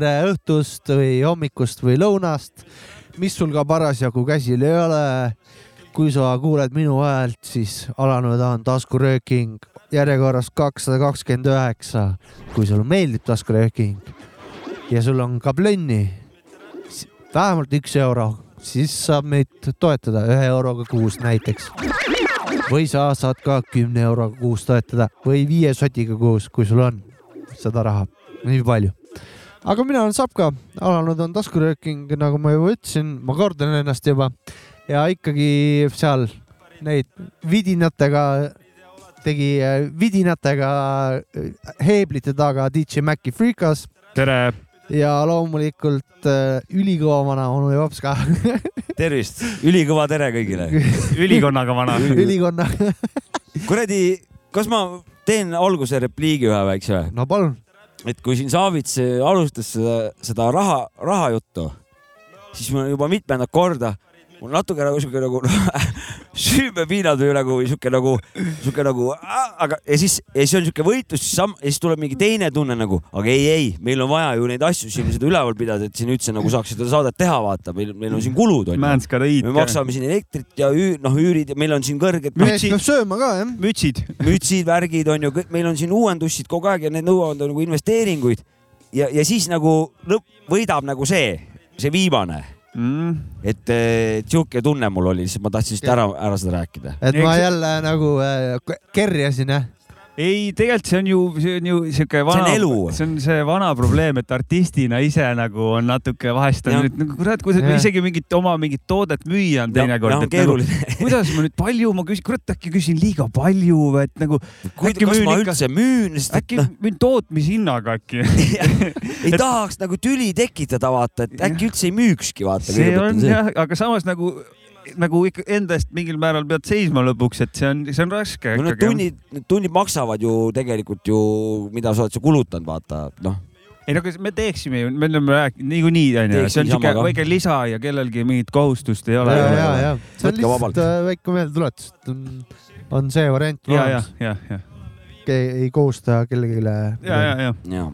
tere õhtust või hommikust või lõunast, mis sul ka parasjagu käsil ei ole. kui sa kuuled minu häält, siis alanud on taskurööking järjekorras kakssada kakskümmend üheksa. kui sulle meeldib taskurööking ja sul on ka plönni, vähemalt üks euro, siis saab meid toetada ühe euroga kuus näiteks või sa saad ka kümne euroga kuus toetada või viie sotiga kuus, kui sul on seda raha, nii palju. Aga mina olen Sapka, alanud on taskurööking, nagu ma juba ütlesin, ma kordan ennast juba ja ikkagi seal neid vidinatega tegi vidinatega heeblite taga DJ Maci Freekas. tere! ja loomulikult äh, ülikõva vana onu Jops ka tervist, ülikõva tere kõigile ülikonnaga vana ülikonna kuradi, kas ma teen alguse repliigi ühe väikse? no palun. Et kui siin Savits alustas seda, seda raha, rahajuttu, siis ma juba mitmendat korda mul natuke nagu siuke nagu süümepiinad või nagu siuke nagu, siuke nagu, aga ja siis, ja siis on siuke võitlus, siis sam-, ja siis tuleb mingi teine tunne nagu, aga ei, ei, meil on vaja ju neid asju siin seda üleval pidada, et siin üldse nagu saaks seda saadet teha, vaata, meil, meil on siin kulud on ju. me maksame siin elektrit ja üür, noh, üürid ja meil on siin kõrged. mütsid peab sööma ka jah. mütsid. mütsid, värgid on ju, meil on siin uuendussid kogu aeg ja need nõuavad nagu investeeringuid ja, ja siis nagu lõpp, võidab nagu see, see viimane mm.. et sihuke tunne mul oli, lihtsalt ma tahtsin lihtsalt ära, ära seda rääkida. et ma jälle nagu äh, kerjasin jah ei, tegelikult see on ju, see on ju sihuke vana, see on see vana probleem, et artistina ise nagu on natuke vahest on nüüd nagu kurat, kui sa isegi mingit oma mingit toodet müüa on teinekord. Nagu, kuidas ma nüüd palju, ma küsin, kurat, äkki küsin liiga palju või et nagu. kas ma üldse müün? äkki müün tootmishinnaga äkki ei tahaks nagu tüli tekitada, vaata, et äkki üldse ei müükski, vaata. see on jah, aga samas nagu nagu ikka enda eest mingil määral pead seisma lõpuks, et see on, see on raske. no need tunnid, need tunnid maksavad ju tegelikult ju, mida sa oled sa kulutanud, vaata, noh ei no me teeksime ju, me oleme rääkinud niikuinii onju, see on siuke väike lisa ja kellelgi mingit kohustust ei ole. ja, ja, ja see on lihtsalt äh, väike meeldetuletus, et on, on see variant. ja, ja, ja, ja ei kohusta kellelegi. ja, ja, ja, ja..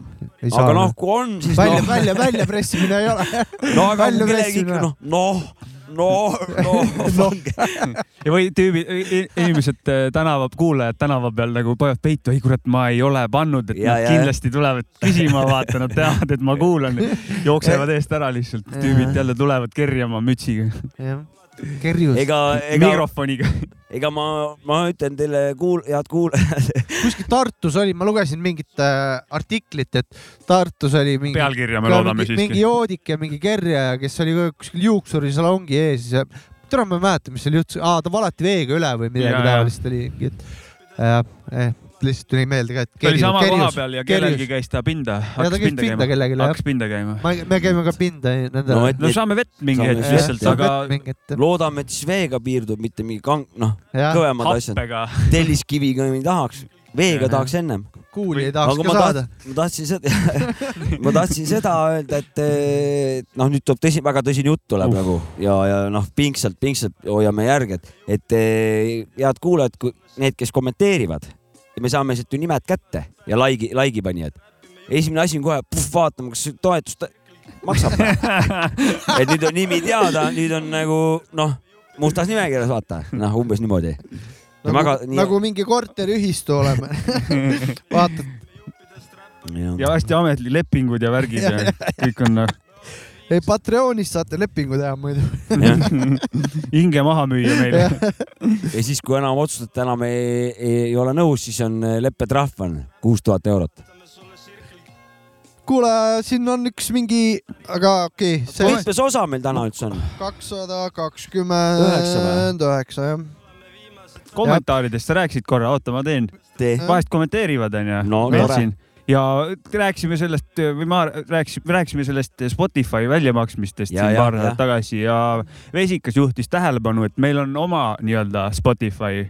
aga noh, kui on, siis välja no., välja, väljapressimine ei ole. no aga kellegi, noh, noh no, no, ja või tüübid, inimesed äh, tänava, kuulajad tänava peal nagu panevad peitu, ei kurat, ma ei ole pannud, et ja, nad ja, kindlasti tulevad küsima, vaata, nad teavad, et ma kuulan. jooksevad eest ära lihtsalt, tüübid jälle tulevad kerjama mütsiga. Kerjus. ega, ega. mikrofoniga ega ma, ma ütlen teile kuul-, head kuulajad kuskil Tartus oli, ma lugesin mingit äh, artiklit, et Tartus oli mingi. pealkirja me loodame mingi, siiski. mingi joodik ja mingi kerjaja, kes oli kuskil juuksurisalongi ees ja täna ma ei mäleta, mis seal juhtus, aa ta valati veega üle või midagi taolist oli, et äh, eh, lihtsalt tuli meelde ka, et. ta oli sama koha peal ja kellelgi käis ta pinda. ja ta käis pinda kellelegi. hakkas pinda käima. me käime ka pinda nendele. no, no saame vett mingi hetk lihtsalt, aga. loodame, et siis veega piirdub, mitte mingi kang-, noh, kõvemad asjad. telliskiviga ei tahaks, veega tahaks ennem kuuli ei tahaks ka saada. ma tahtsin seda ma tahtsin seda öelda, et noh, nüüd tuleb tõsi, väga tõsine jutt tuleb uh. nagu ja, ja noh, pingsalt, pingsalt hoiame järge, et, et head kuulajad, need, kes kommenteerivad ja me saame sealt ju nimed kätte ja laigi, laigi panijad. esimene asi on kohe, vaatame, kas toetust maksab et nüüd on nimi teada, nüüd on nagu noh, mustas nimekirjas vaata, noh, umbes niimoodi. nagu, väga, nii... nagu mingi korteriühistu oleme vaatad. ja, ja hästi ametlikud lepingud ja värgid ja kõik on noh ei, Patreonist saate lepingu teha muidu hinge maha müüa meile ja siis, kui enam otsustate, enam ei, ei, ei ole nõus, siis on äh, leppetrahv on kuus tuhat eurot. kuule, siin on üks mingi, aga okei okay, see.... mitmes osa meil täna üldse on? kakssada kakskümmend üheksa, jah kommentaaridest sa rääkisid korra, oota, ma teen. vahest kommenteerivad, onju. no tore ja rääkisime sellest või ma rääkisin, rääkisime sellest Spotify väljamaksmistest ja, siin paar nädalat tagasi ja Vesikas juhtis tähelepanu, et meil on oma nii-öelda Spotify,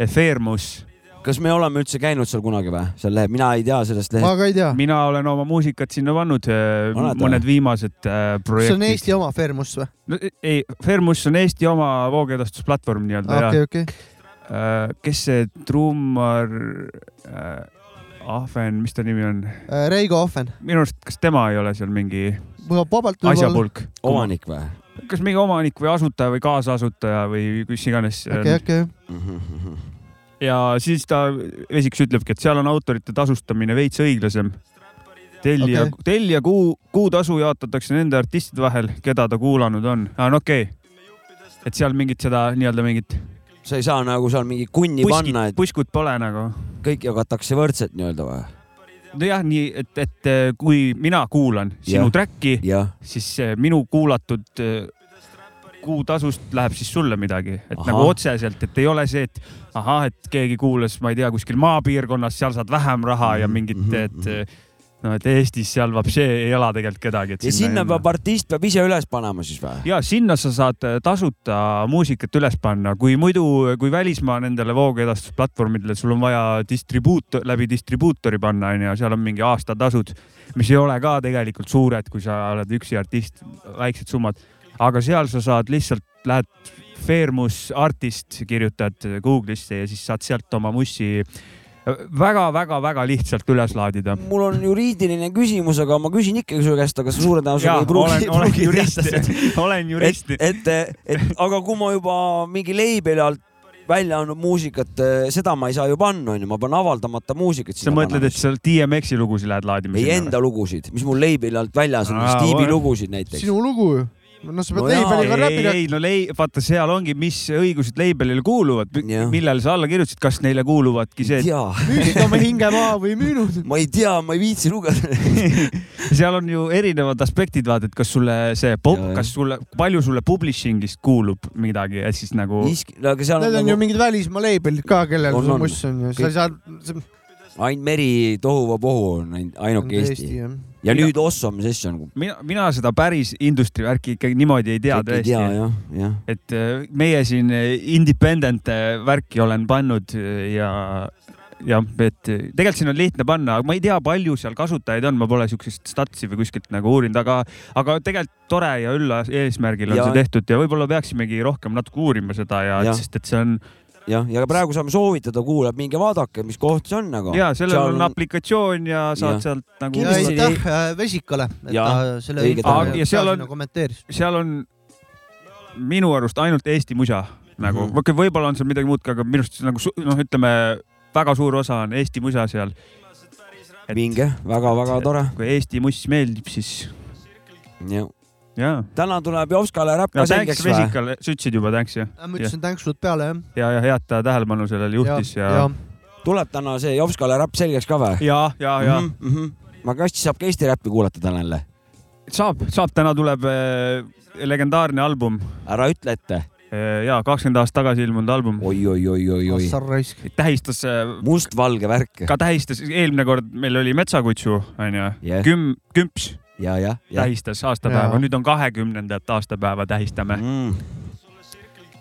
Efeermus kas me oleme üldse käinud seal kunagi või, seal lehel, mina ei tea sellest lehest. ma ka ei tea. mina olen oma muusikat sinna pannud, äh, mõned viimased äh, projektid. see on Eesti oma Fairmus või no,? ei, Fairmus on Eesti oma voogedastusplatvorm nii-öelda ah, okay, ja okay. äh, kes see trummar äh, Ahven, mis ta nimi on? Reigo Ahven. minu arust, kas tema ei ole seal mingi vabalt asjapulk? omanik või? kas mingi omanik või asutaja või kaasasutaja või mis iganes. okei, okei. ja siis ta, Vesiks ütlebki, et seal on autorite tasustamine veits õiglasem. tellija okay., tellija kuu, kuutasu jaotatakse nende artistide vahel, keda ta kuulanud on. aa, no okei okay.. et seal mingit seda nii-öelda mingit. Sa ei saa nagu seal mingi kunni puskit, panna, et. puskut pole nagu. kõik jagatakse võrdselt nii-öelda või? nojah, nii et, et kui mina kuulan sinu track'i, siis minu kuulatud kuutasust läheb siis sulle midagi, et aha. nagu otseselt, et ei ole see, et ahah, et keegi kuulas, ma ei tea, kuskil maapiirkonnas, seal saad vähem raha ja mingit, mhm, et mhm. No et Eestis seal vapšee ei ela tegelikult kedagi. ja sinna peab artist peab ise üles panema siis või? ja sinna sa saad äh, tasuta muusikat üles panna, kui muidu, kui välismaa nendele voogedastusplatvormidele, sul on vaja distribuutor, läbi distribuutori panna, onju, seal on mingi aastatasud, mis ei ole ka tegelikult suured, kui sa oled üksi artist, väiksed summad aga seal sa saad lihtsalt, lähed Fairmus Artist, kirjutad Google'isse ja siis saad sealt oma mussi väga-väga-väga lihtsalt üles laadida. mul on juriidiline küsimus, aga ma küsin ikkagi su käest, aga sa suure tõenäosusega ei pruugi. olen, olen jurist, olen jurist. et, et, et aga kui ma juba mingi leibeli alt välja andnud muusikat, seda ma ei saa ju panna, onju, ma pean avaldamata muusikat. sa mõtled, et sa DMX-i lugusid lähed laadima? ei, enda lugusid, mis mul leibeli alt väljas on, Steve'i lugusid näiteks. sinu lugu ju no sa pead no leibeliga räppida. ei, no lei-, vaata, seal ongi, mis õigused leibelile kuuluvad, millele sa alla kirjutasid, kas neile kuuluvadki see et.... müüsid oma hinge maha või ei müünud? ma ei tea, ma ei viitsi lugeda seal on ju erinevad aspektid, vaata, et kas sulle see, kas sulle, palju sulle publishing'ist kuulub midagi, et siis nagu. No, seal Need on, on nagu... ju mingid välismaa leibelid ka, kellel on, sul muss on ju, sa ei saa. Ain Meri Tohuvapohu on ainuke Eesti, Eesti ja mina, nüüd Awesome Session. mina, mina seda päris industry värki ikkagi niimoodi ei tea tõesti. et äh, meie siin äh, independent äh, värki olen pannud ja jah, et tegelikult siin on lihtne panna, aga ma ei tea, palju seal kasutajaid on, ma pole siuksest statsi või kuskilt nagu uurinud, aga, aga tegelikult tore ja ülla eesmärgil on ja. see tehtud ja võib-olla peaksimegi rohkem natuke uurima seda ja, ja. sest et see on jah, ja praegu saame soovitada, kuulajad, minge vaadake, mis koht see on nagu. ja sellel Seal... on aplikatsioon ja saad ja. sealt nagu. aitäh äh, Vesikale, et ja. ta selle ja seal on, seal on minu arust ainult Eesti musa nagu mm, -hmm. võib-olla on seal midagi muud ka, aga minu arust nagu noh, ütleme väga suur osa on Eesti musa seal. vinge väga,, väga-väga tore. kui Eesti muss meeldib, siis. jah täna tuleb Jovskale räpp ka selgeks või? Vesikale, sa ütlesid juba tänks jah? ma ütlesin tänks sulle peale jah. ja, ja head ta tähelepanu sellele juhtis ja, ja. ja.. tuleb täna see Jovskale räpp selgeks ka või? ja, ja, ja mm. -hmm, mm -hmm. aga kas saab ka Eesti räppi kuulata täna jälle? saab, saab, täna tuleb äh, legendaarne album. ära ütle ette äh, ja kakskümmend aastat tagasi ilmunud album oi, oi, oi, oi, oi. tähistas äh,. mustvalge värk. ka tähistas, eelmine kord meil oli Metsakutsu onju yeah., küm-, kümps ja, ja, ja. tähistas aastapäeva, nüüd on kahekümnendat aastapäeva tähistame mm..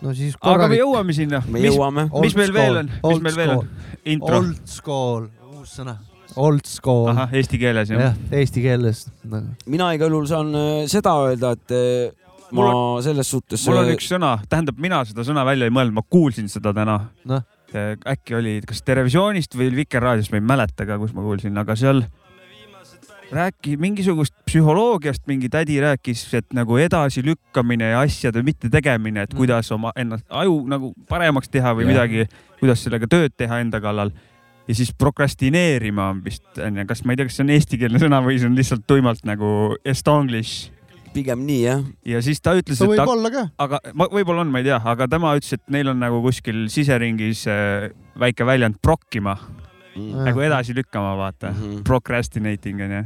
no siis korralik.... aga me jõuame sinna. me jõuame. mis meil veel on, mis meil veel on? intro. Old school, uus sõna. Old school. ahah, eesti keeles jah? jah, eesti keeles nagu.. mina igal juhul saan äh, seda öelda, et äh, ma on, selles suhtes. mul on äh, üks sõna, tähendab, mina seda sõna välja ei mõelnud, ma kuulsin seda täna no.. äkki oli, kas Terevisioonist või Vikerraadiost, ma ei mäleta ka, kus ma kuulsin, aga seal rääki mingisugust psühholoogiast, mingi tädi rääkis, et nagu edasilükkamine ja asjade mittetegemine, et mm. kuidas oma ennast aju nagu paremaks teha või yeah. midagi, kuidas sellega tööd teha enda kallal. ja siis prokrastineerima on vist onju, kas ma ei tea, kas see on eestikeelne sõna või see on lihtsalt tuimalt nagu estonglish pigem nii jah. ja siis ta ütles, et ka. aga võib-olla on, ma ei tea, aga tema ütles, et neil on nagu kuskil siseringis äh, väike väljend prokkima mm. nagu edasi lükkama, vaata mm -hmm. procrastinating onju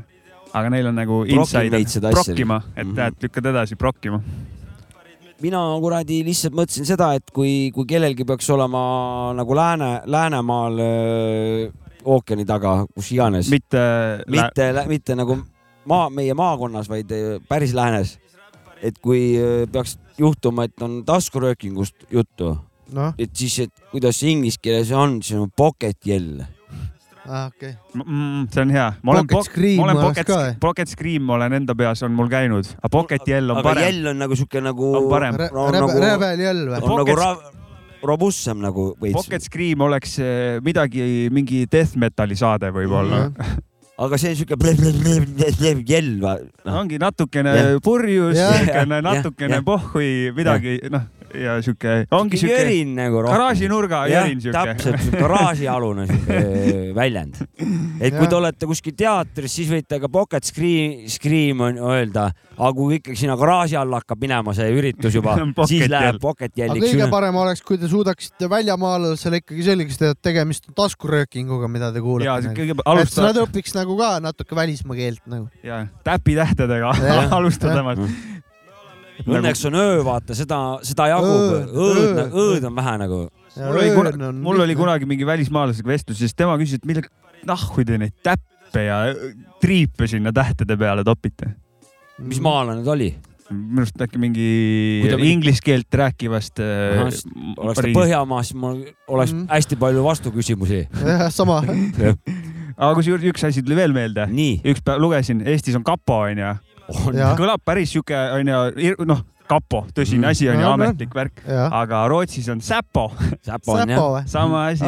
aga neil on nagu inside prokkima, et mm -hmm. tead, lükkad edasi prokkima mina kuradi lihtsalt mõtlesin seda, et kui, kui kellelgi peaks olema nagu Lääne, Läänemaal öö, ookeani taga, kus iganes. mitte, mitte, mitte nagu maa, meie maakonnas, vaid päris läänes. et kui peaks juhtuma, et on taskuröökingust juttu no., et siis, et kuidas see inglise keeles on, siis on pocket yell ah,. Okay. Mm, see on hea. ma olen Pocket Scream ma olen Pocket, Pocket Scream olen enda peas on mul käinud, aga Pocket Yell on aga parem. Yell on nagu siuke nagu. on parem. Nagu, rebel Yell või? on nagu robustsem nagu veits. Pocket Scream oleks eh, midagi, mingi death metal'i saade võib-olla mm. -hmm aga see on siuke jell. ongi natukene purjus, natukene, natukene pohhui, midagi, noh ja sihuke, ongi sihuke jõrin nagu rohkem. garaažinurga jõrin sihuke. täpselt, garaažialune sihuke väljend. et kui te olete kuskil teatris, siis võite ka pocket screen, scream on öelda, aga kui ikkagi sinna garaaži alla hakkab minema see üritus juba siis läheb pocket jälliks. kõige parem oleks, kui te suudaksite väljamaalasele ikkagi selgeks teha, et tegemist on taskuröökinguga, mida te kuulete. et nad õpiks nagu ka natuke välismaa keelt nagu. ja täpitähtedega alustada Õnneks on öö, vaata seda, seda jagub, õõd, õõd on vähe nagu. mul oli, kuna, mul oli kunagi mingi välismaalasega vestlus, siis tema küsis, et mille nahku te neid täppe ja triipe sinna tähtede peale topite. mis maalane ta oli? minu arust äkki mingi ta... inglise keelt rääkivast äh,. oleks ta Põhjamaas, siis mul oleks mm. hästi palju vastuküsimusi. jah, sama aga kusjuures üks asi tuli veel meelde. üks päev lugesin, Eestis on kapo onju kõlab päris sihuke onju, noh, kapo, tõsine mm. asi on ju, ametlik värk, aga Rootsis on Säpo. Säpo on jah. sama asi.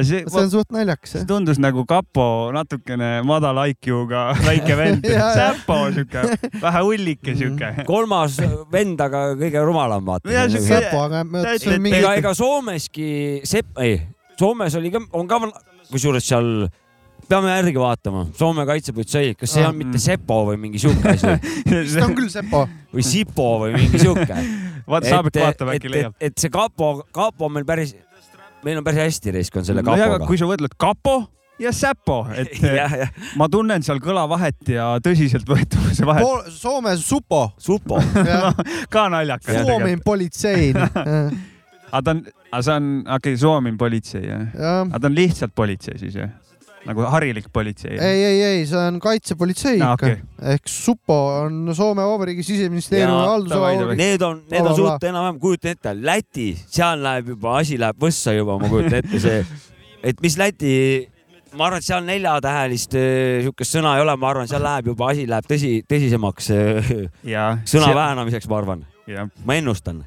see, see on suht naljakas. see tundus nagu kapo natukene madala IQ-ga väike vend Säpo sihuke, vähe ullike mm. sihuke. kolmas vend, aga kõige rumalam vaata. Säpo, aga see on mingi. ega, ega Soomeski, Sepp, ei, Soomes oli ka, on ka kusjuures seal peame järgi vaatama, Soome kaitsepolitsei, kas see on mm. mitte Sepo või mingi sihuke asi see on küll Sepo. või Sipo või mingi sihuke. vaata, Saabik vaatab, äkki leiab. et see kapo, kapo on meil päris, meil on päris hästi risk on selle kapoga no,. kui sa võrdled kapo ja Säpo, et ja, ja. ma tunnen seal kõlavahet ja tõsiseltvõetavuse vahet. Soomes supo. supo no, ka naljakas. Suomen politsei aga ta on, aga see on, okei okay,, Suomen politsei jah ja.? aga ta on lihtsalt politsei siis jah? Nagu harilik politsei? ei, ei, ei, see on kaitsepolitsei ikka okay. ehk supo on Soome Vabariigi siseministeeriumi haldusala. Need on, need on suht enam-vähem, kujutan ette, Läti, seal läheb juba, asi läheb võssa juba, ma kujutan ette see, et mis Läti ma arvan, et seal neljatähelist äh, siukest sõna ei ole, ma arvan, seal läheb juba asi läheb tõsi, tõsisemaks äh, sõna väänamiseks, ma arvan. ma ennustan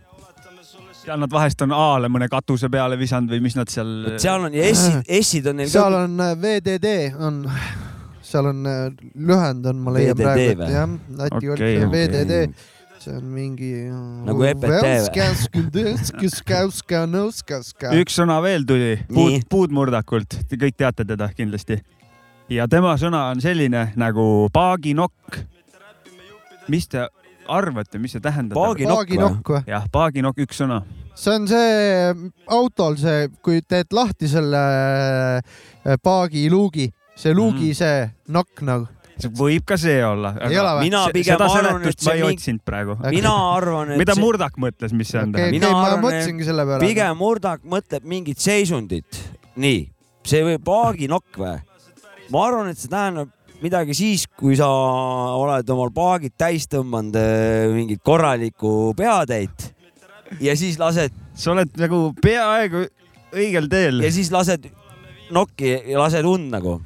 seal nad vahest on A-le mõne katuse peale visanud või mis nad seal. seal on ja S-id, S-id on neil. seal on äh, VDD on, seal on äh, lühend on, ma leian praegu, et jah, Läti okay, okay. VDD see on mingi. nagu EPT üks sõna veel tuli puud, puudmurdakult, te kõik teate teda kindlasti. ja tema sõna on selline nagu paaginokk. mis te arvate, mis see tähendab? paaginokk või? jah, paaginokk, üks sõna. see on see autol see, kui teed lahti selle äh, paagiluugi, see luugi mm -hmm. see nokk nagu võib ka see olla. mina pigem arvan, et see ma ei mingi... otsinud praegu okay.. mina arvan, et mida see... Murdak mõtles, mis see on okay,? mina okay, arvan, mõtlesingi selle peale. pigem Murdak mõtleb mingit seisundit. nii, see võib paaginokk või? ma arvan, et see tähendab midagi siis, kui sa oled omal paagid täis tõmmanud äh, mingit korralikku peatäit ja siis lased. sa oled nagu peaaegu õigel teel. ja siis lased nokki ja lased und nagu.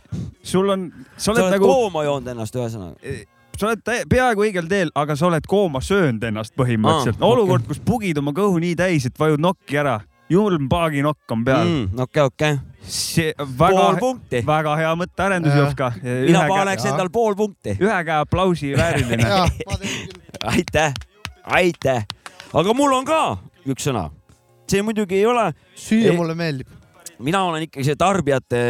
sul on, sa oled, nagu. kooma joonud ennast ühesõnaga e, sa oled peaaegu õigel teel, aga sa oled kooma söönud ennast põhimõtteliselt ah,. olukord okay., kus pugid oma kõhu nii täis, et vajud nokki ära julm paaginokk on peal mm,. okei, okei. see väga, väga hea mõttearendus, Jovka. mina paneks endal pool punkti. ühe käe aplausi vääriline aitäh, aitäh. aga mul on ka üks sõna. see muidugi ei ole. süüa mulle meeldib. mina olen ikkagi see tarbijate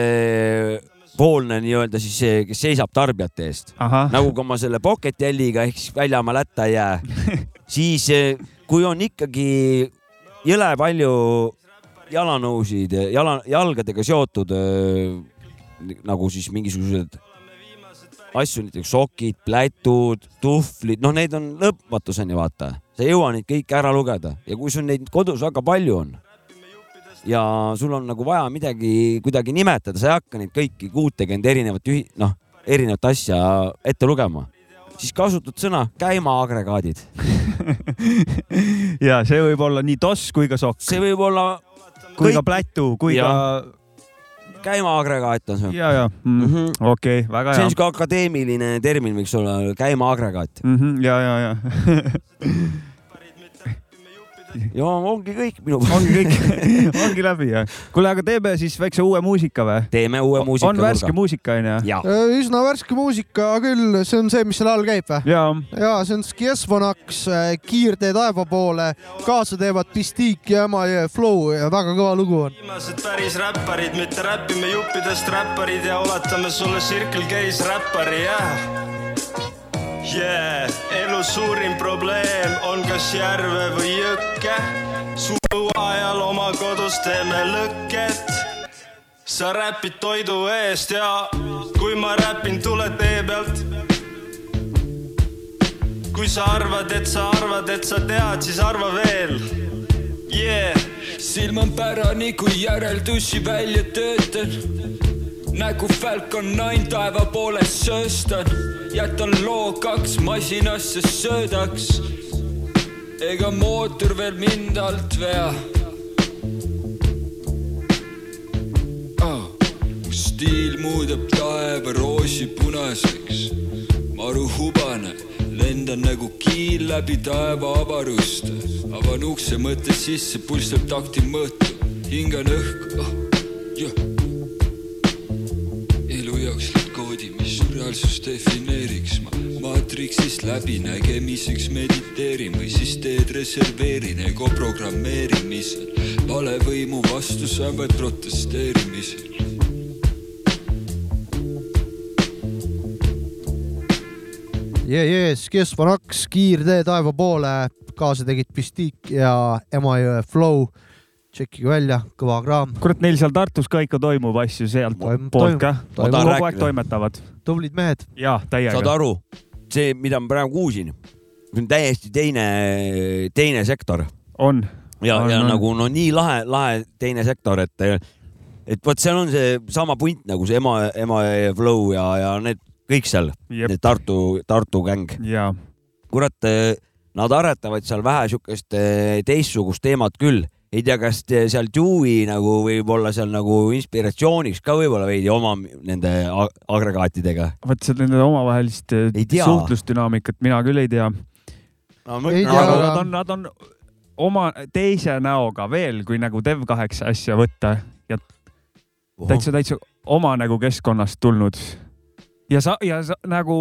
poolne nii-öelda siis see, kes seisab tarbijate eest. nagu ka ma selle Pocket L-iga ehk siis väljamaa lätta ei jää siis kui on ikkagi jõle palju jalanõusid, jala, jalgadega seotud nagu siis mingisugused asju, näiteks sokid, plätud, tuhvlid, noh, neid on lõpmatuseni, vaata. sa ei jõua neid kõiki ära lugeda ja kui sul neid kodus väga palju on ja sul on nagu vaja midagi kuidagi nimetada, sa ei hakka neid kõiki kuutekümmet erinevat ühi-, noh, erinevat asja ette lugema siis kasutad sõna käimaagregaadid ja see võib olla nii toss kui ka sokk. see võib olla. kui kõik... ka plätu, kui ja. ka. käimaagregaat on see. ja, ja mm. mm -hmm. okei okay,, väga hea. see on siuke akadeemiline termin, võiks olla käimaagregaat mm. -hmm. ja, ja, ja ja ongi kõik minu poolt. ongi kõik ongi läbi jah. kuule, aga teeme siis väikse uue muusika või? teeme uue muusika. on värske nurga. muusika onju? Üsna värske muusika küll, see on see, mis seal all käib või? ja, ja see on Skiesfonaks äh, Kiirtee taeva poole, kaasa teevad Pistik ja Emajõe Flow ja väga kõva lugu on. viimased päris räpparid, mitte räpime juppidest räpparid ja oletame sulle Circle K-s räppari, jah yeah yeah.. elu suurim probleem on kas järve või jõkke. suve ajal oma kodus teeme lõket. sa räpid toidu eest ja kui ma räpin, tule tee pealt. kui sa arvad, et sa arvad, et sa tead, siis arva veel. Yeah. silm on pärani, kui järeldusi välja töötan nägu Falcon Nine taeva poolest sööstan, jätan loo kaks masinasse söödaks. ega mootor veel mind alt vea. Oh.. stiil muudab taeva roosi punaseks, maru hubane, lendan nagu kiil läbi taeva avaruste, avan ukse, mõttes sisse, pulss teeb takti mõõtu, hingan õhku oh,. Yeah reaalsust defineeriks ma maatriksist läbinägemiseks mediteerin või siis teed reserveerin ego programmeerimisel. valevõimu vastu sa pead protesteerimisel. jee, jee, Skesfonaks, kiirtee taeva poole, kaasa tegid Pistik ja Emajõe Flow tšekkige välja, kõva kraam. kurat, neil seal Tartus ka ikka toimub asju sealt toimub, poolt ka. kogu aeg toimetavad. tublid mehed. ja, täiega. saad aru, see, mida ma praegu kuulsin, see on täiesti teine, teine sektor. on. ja, ja on. nagu no nii lahe, lahe teine sektor, et, et vot seal on see sama punt nagu see ema, ema flow ja, ja need kõik seal, need Tartu, Tartu gäng. kurat, nad aretavad seal vähe siukest teistsugust teemat küll ei tea, kas seal Dewey nagu võib olla seal nagu inspiratsiooniks ka võib-olla veidi oma nende agregaatidega. vot seda nende omavahelist suhtlusdünaamikat mina küll ei tea no,. aga nad on, nad on oma teise näoga veel, kui nagu Dev8 asja võtta ja täitsa, täitsa oma nagu keskkonnast tulnud ja sa, ja sa nagu,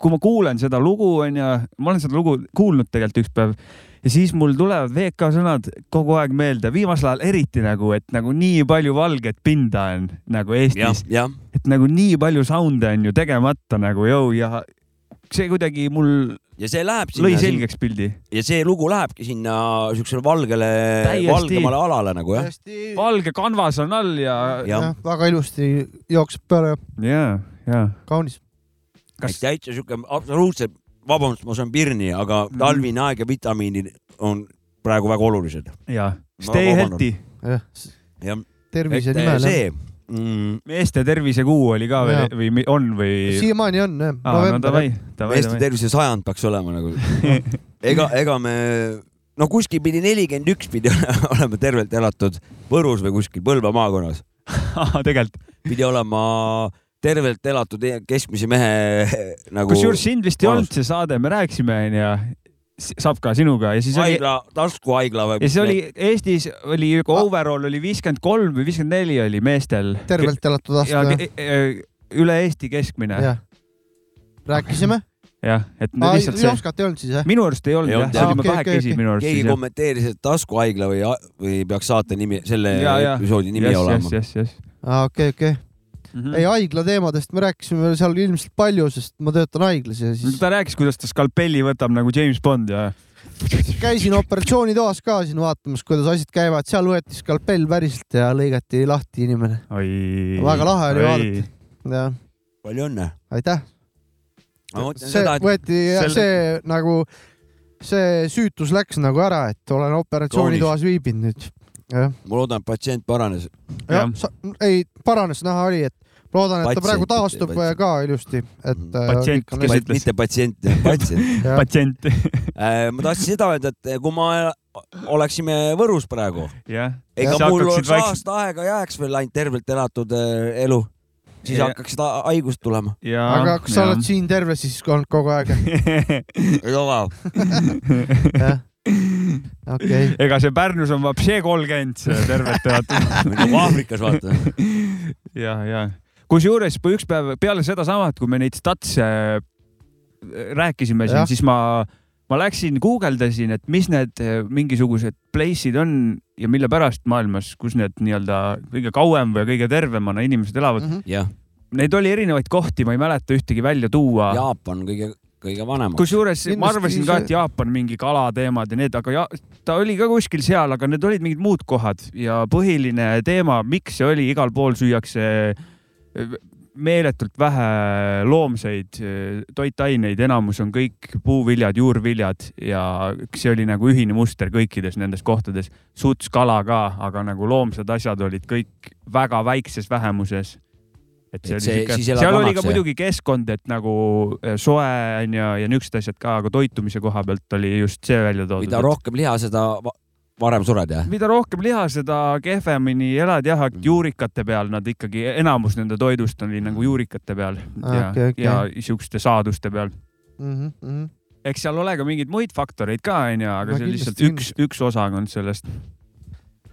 kui ma kuulen seda lugu, onju, ma olen seda lugu kuulnud tegelikult üks päev ja siis mul tulevad VK sõnad kogu aeg meelde, viimasel ajal eriti nagu, et nagu nii palju valget pinda on nagu Eestis. et nagu nii palju sound'e on ju tegemata nagu jõu ja see kuidagi mul ja see läheb sinna. lõi selgeks pildi. ja see lugu lähebki sinna siuksele valgele, valgemale alale nagu jah. valge kanvas on all ja, ja. ja. väga ilusti jookseb peale. ja, ja. kaunis. kas täitsa siuke absoluutselt vabandust, ma saan pirni, aga mhm. talvine aeg ja vitamiinid on praegu väga olulised. ja, stay healthy. jah. tervise nimel. see mm.. meeste tervisekuu oli ka veel või on või? siiamaani on jah. No, davai, davai, meeste tervise sajand peaks olema nagu ega, ega me, no kuskil pidi nelikümmend üks pidi olema tervelt elatud Võrus või kuskil Põlva maakonnas tegelikult. pidi olema tervelt elatud e-, keskmise mehe nagu. kusjuures sind vist ei olnud see saade, me rääkisime onju, saab ka sinuga ja siis haigla oli..., taskuhaigla või? ja siis oli Eestis oli overall oli viiskümmend kolm või viiskümmend neli oli meestel. tervelt elatud aasta. E, e, üle Eesti keskmine. rääkisime jah, et Aa, lihtsalt see. Jopskat ei olnud siis jah? minu arust ei olnud jah, see olime okay, kahekesi okay, minu arust. keegi kommenteeris, et taskuhaigla või, või peaks saate nimi, selle episoodi nimi yes, olema. Okei, okei mm. -hmm. ei, haigla teemadest me rääkisime seal ilmselt palju, sest ma töötan haiglas ja siis. ta rääkis, kuidas ta skalpelli võtab nagu James Bond ja. käisin operatsioonitoas ka siin vaatamas, kuidas asjad käivad, seal võeti skalpell päriselt ja lõigati lahti inimene. väga lahe oli vaadata. jah. palju õnne. aitäh. see seda, et... võeti selle... see nagu, see süütus läks nagu ära, et olen operatsioonitoas viibinud nüüd ma loodan, et patsient paranes. jah ja., ei paranes, näha oli, et loodan, et ta praegu taastub patsient. ka ilusti, et. Mhm. Äh, patsient, kes ütles. mitte patsient, patsient patsient äh, ma tahtsin seda öelda, et kui ma oleksime Võrus praegu, ega mul oleks aasta aega jääks veel ainult tervelt elatud äh, elu siis ja. hakkaks seda haigust tulema. aga kas sa oled siin terve siis olnud kogu aeg? ei ole. okay.. ega see Pärnus on vapšee kolmkümmend tervet vaata nagu Aafrikas vaata. ja, ja kusjuures üks päev peale sedasamat, kui me neid statse äh, rääkisime siin, siis ma, ma läksin guugeldasin, et mis need äh, mingisugused place'id on ja mille pärast maailmas, kus need nii-öelda kõige kauem või kõige tervemana inimesed elavad mm. -hmm. Neid oli erinevaid kohti, ma ei mäleta ühtegi välja tuua. Jaapan kõige kõige vanemaks. kusjuures ma arvasin ka, et Jaapan mingi kalateemad ja need, aga ja, ta oli ka kuskil seal, aga need olid mingid muud kohad ja põhiline teema, miks see oli, igal pool süüakse meeletult vähe loomseid toitaineid, enamus on kõik puuviljad, juurviljad ja see oli nagu ühine muster kõikides nendes kohtades. suts, kala ka, aga nagu loomsed asjad olid kõik väga väikses vähemuses. et see, et see oli siuke, seal oli ka muidugi keskkond, et nagu eh, soe on ju ja niisugused asjad ka, aga toitumise koha pealt oli just see välja toodud. mida rohkem liha, seda varem sured, jah? mida rohkem liha, seda kehvemini elad jah, et mm. juurikate peal nad ikkagi, enamus nende toidust oli nagu juurikate peal ah, ja okay,, okay. ja siukeste saaduste peal mm. -hmm. eks seal ole ka mingeid muid faktoreid ka, onju, aga no, see on lihtsalt üks, üks osakond sellest.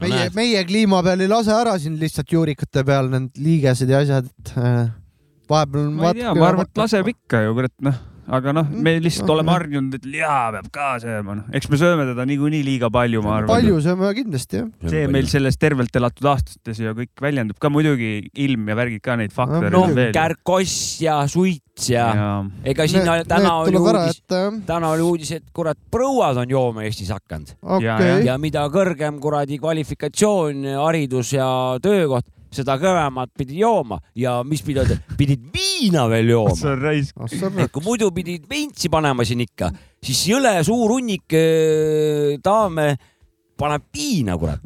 meie, meie kliima peal ei lase ära siin lihtsalt juurikate peal need liigesed ja asjad, et äh, vahepeal. ma ei tea, ma arvan, et laseb ikka ju, kurat, noh aga noh, me lihtsalt mm. oleme harjunud, et liha peab ka sööma, noh, eks me sööme teda niikuinii liiga palju, ma arvan. palju sööme kindlasti jah. see meil selles tervelt elatud aastates ja kõik väljendub ka muidugi ilm ja värgid ka neid faktoreid no, veel. kärkoss ja suits ja, ja. ega sinna ne, täna oli uudis, täna oli uudis, et kurat, prouad on jooma Eestis hakanud okay.. Ja, ja mida kõrgem kuradi kvalifikatsioon, haridus ja töökoht seda kõvemat pidid jooma ja mis pidid, pidid viina veel jooma. see on raisk. et kui muidu pidid veintsi panema siin ikka, siis jõle suur hunnik äh, daame paneb viina, kurat.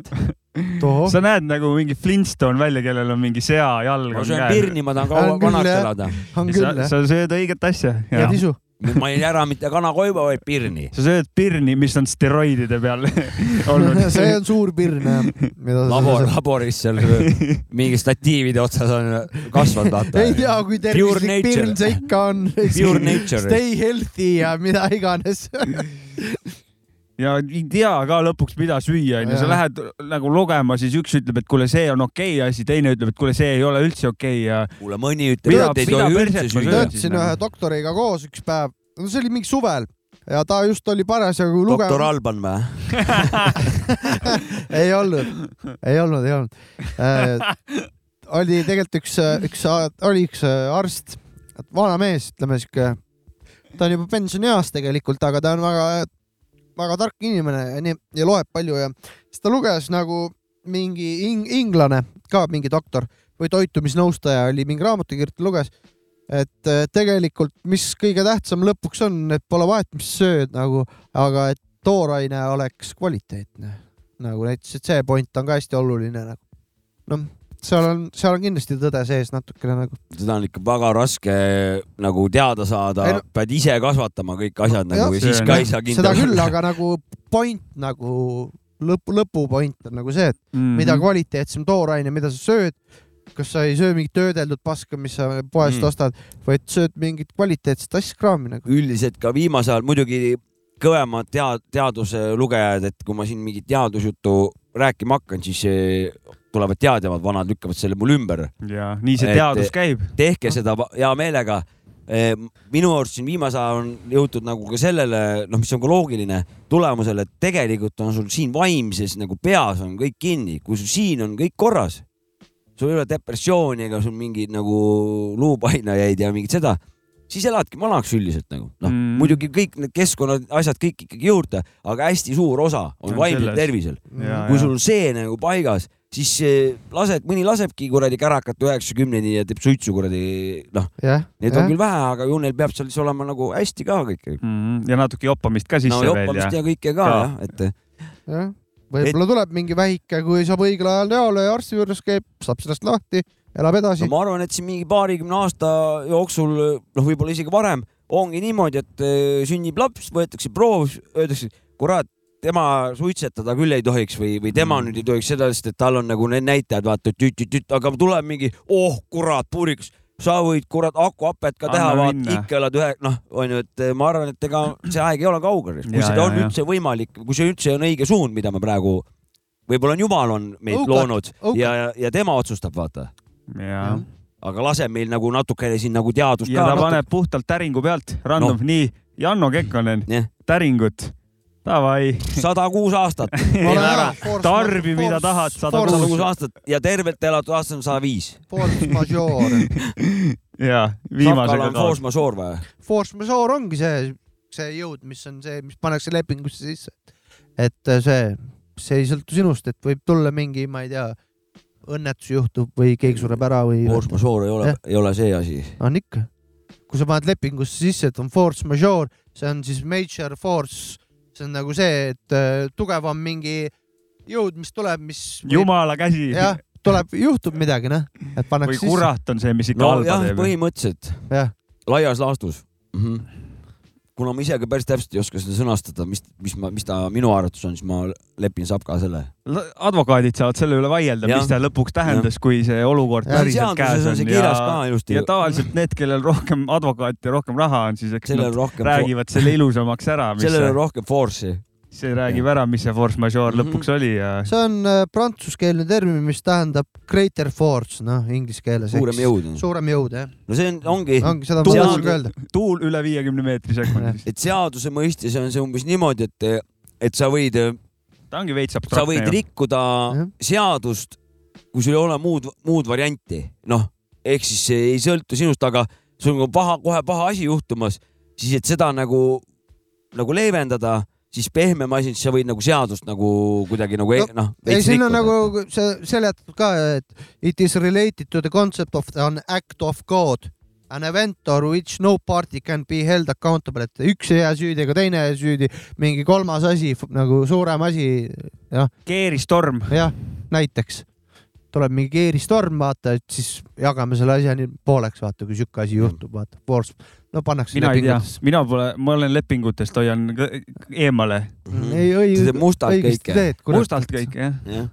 sa näed nagu mingi Flintstone välja, kellel on mingi sea jalg. ma söön pirni, ma tahan kaua vanaks elada. sa, sa sööd õiget asja. ja tisu ma ei ära mitte kanakoiba, vaid pirni. sa sööd pirni, mis on steroidide peal olnud see on suur pirn jah. labor, laboris seal mingi statiivide otsas on kasvanud vaata. ei tea, kui tervislik pirn see ikka on. Pure nature. Stay healthy ja mida iganes ja ei tea ka lõpuks, mida süüa, onju, sa lähed nagu lugema, siis üks ütleb, et kuule, see on okei okay asi, teine ütleb, et kuule, see ei ole üldse okei okay ja. kuule, mõni ütleb, et ei tohi üldse süüa. töötasin ühe doktoriga koos üks päev, no see oli mingi suvel ja ta just oli parasjagu lugenud. doktor Alban või ei olnud, ei olnud, ei olnud äh,. oli tegelikult üks, üks, oli üks arst, vana mees, ütleme siuke, ta on juba pensionieas tegelikult, aga ta on väga väga tark inimene ja nii ja loeb palju ja siis ta luges nagu mingi ing, inglane, ka mingi doktor või toitumisnõustaja oli mingi raamatukirjutaja luges, et tegelikult, mis kõige tähtsam lõpuks on, et pole vahet, mis sööd nagu, aga et tooraine oleks kvaliteetne. nagu näiteks, et see point on ka hästi oluline nagu. noh, seal on, seal on kindlasti tõde sees natukene nagu. seda on ikka väga raske nagu teada saada, pead ise kasvatama kõik asjad nagu ja siis ka ei saa kindel seda küll, aga nagu point nagu lõpu, lõpupoint on nagu see, et mm -hmm. mida kvaliteetsem tooraine, mida sa sööd, kas sa ei söö mingit töödeldud paska, mis sa poest mm. ostad, vaid sööd mingit kvaliteetset asja, kraami nagu. üldiselt ka viimasel ajal muidugi kõvemad tead-, teaduse lugejad, et kui ma siin mingit teadusjuttu rääkima hakkan, siis tulevad teadjavad vanad, lükkavad selle mul ümber. ja nii see teadus et, käib. tehke seda hea meelega. E, minu arust siin viimasel ajal on jõutud nagu ka sellele, noh, mis on ka loogiline tulemusele, et tegelikult on sul siin vaimses nagu peas on kõik kinni, kui sul siin on kõik korras, sul ei ole depressiooni ega sul mingeid nagu luupainajaid ja mingit seda siis eladki vanaks üldiselt nagu noh mm., muidugi kõik need keskkonna asjad kõik ikkagi juurde, aga hästi suur osa on vaimsel tervisel. kui sul see nagu paigas, siis eh, lased, mõni lasebki kuradi kärakat üheksakümneni ja teeb suitsu kuradi, noh yeah,. Neid on küll vähe, aga ju neil peab seal siis olema nagu hästi ka kõik mm. -hmm. ja natuke joppamist ka sisse no, veel. joppamist ja, ja kõike ka, ka. jah, et. jah, võib-olla et... tuleb mingi vähike, kui saab õigel ajal reale ja arsti juures käib, saab sellest lahti, elab edasi no,. ma arvan, et siin mingi paarikümne aasta jooksul, noh, võib-olla isegi varem ongi niimoodi, et eh, sünnib laps, võetakse proov, öeldakse, kurat, tema suitsetada küll ei tohiks või, või tema mm. nüüd ei tohiks seda, sest et tal on nagu need näitajad, vaata tüt-tüt-tüt, aga tuleb mingi, oh kurat, puurikas, sa võid kurat akuhapet ka teha, vaata ikka elad ühe, noh, onju, et ma arvan, et ega see aeg ei ole kaugel, kui ja, seda on ja, üldse ja. võimalik, kui see üldse on õige suund, mida me praegu, võib-olla on Jumal on meid Õukat, loonud õukat. ja, ja tema otsustab, vaata. aga laseb meil nagu natukene siin nagu teadust ja ta paneb puhtalt täringu pealt, random no., nii, Janno Kekkonen täringut Davai. sada kuus aastat tarbi, mida tahad, sada kuus aastat ja tervelt elatud aastat on sada viis. Force majeure. ja, viimasega ka. Force majeure või? Force majeure ongi see, see jõud, mis on see, mis pannakse lepingusse sisse. et see, see ei sõltu sinust, et võib tulla mingi, ma ei tea, õnnetus juhtub või keegi sureb ära või. Force majeure ei ole, ei ole see asi. on ikka. kui sa paned lepingusse sisse, et on force majeure, see on siis major force see on nagu see, et äh, tugevam mingi jõud, mis tuleb, mis võib... jumala käsi. jah, tuleb, juhtub midagi, noh, et pannakse sisse. või kurat on see, mis ikka no, halba teeb. põhimõtteliselt. laias laastus mm. -hmm kuna ma ise ka päris täpselt ei oska seda sõnastada, mis, mis ma, mis ta minu arvates on, siis ma lepin Sapka selle. advokaadid saavad selle üle vaielda, mis ta lõpuks tähendas, kui see olukord päriselt käes on. ja, ja tavaliselt need, kellel rohkem advokaati ja rohkem raha on, siis eks nad räägivad selle ilusamaks ära. sellel on rohkem force'i see räägib ära, mis see force majeure mm -hmm. lõpuks oli ja. see on äh, prantsuskeelne termin, mis tähendab greater force, noh inglise keeles. suurem jõud. suurem jõud, jah. no see on, ongi. ongi, seda ma tahtsin öelda. tuul üle viiekümne meetri sekundis. et seaduse mõistes on see umbes niimoodi, et, et sa võid. ta ongi veits abstraktne. sa võid rikkuda ja. seadust, kui sul ei ole muud, muud varianti, noh, ehk siis see ei sõltu sinust, aga sul on paha, kohe paha asi juhtumas, siis et seda nagu, nagu leevendada siis pehmem asi, siis sa võid nagu seadust nagu kuidagi nagu noh no,. ei, siin on nagu see seletatud ka, et it is related to the concept of an act of God. An event or which no party can be held accountable, et üks ei jää süüdi ega teine ei jää süüdi, mingi kolmas asi nagu suurem asi, jah. keeristorm. jah, näiteks tuleb mingi keeristorm, vaata, et siis jagame selle asja nii pooleks, vaata, kui sihuke asi juhtub, vaata, force, no pannakse. mina ei tea, mina pole, ma olen lepingutest, hoian eemale mm. -hmm. ei, õige, mustalt kõike. mustalt kõike, jah ja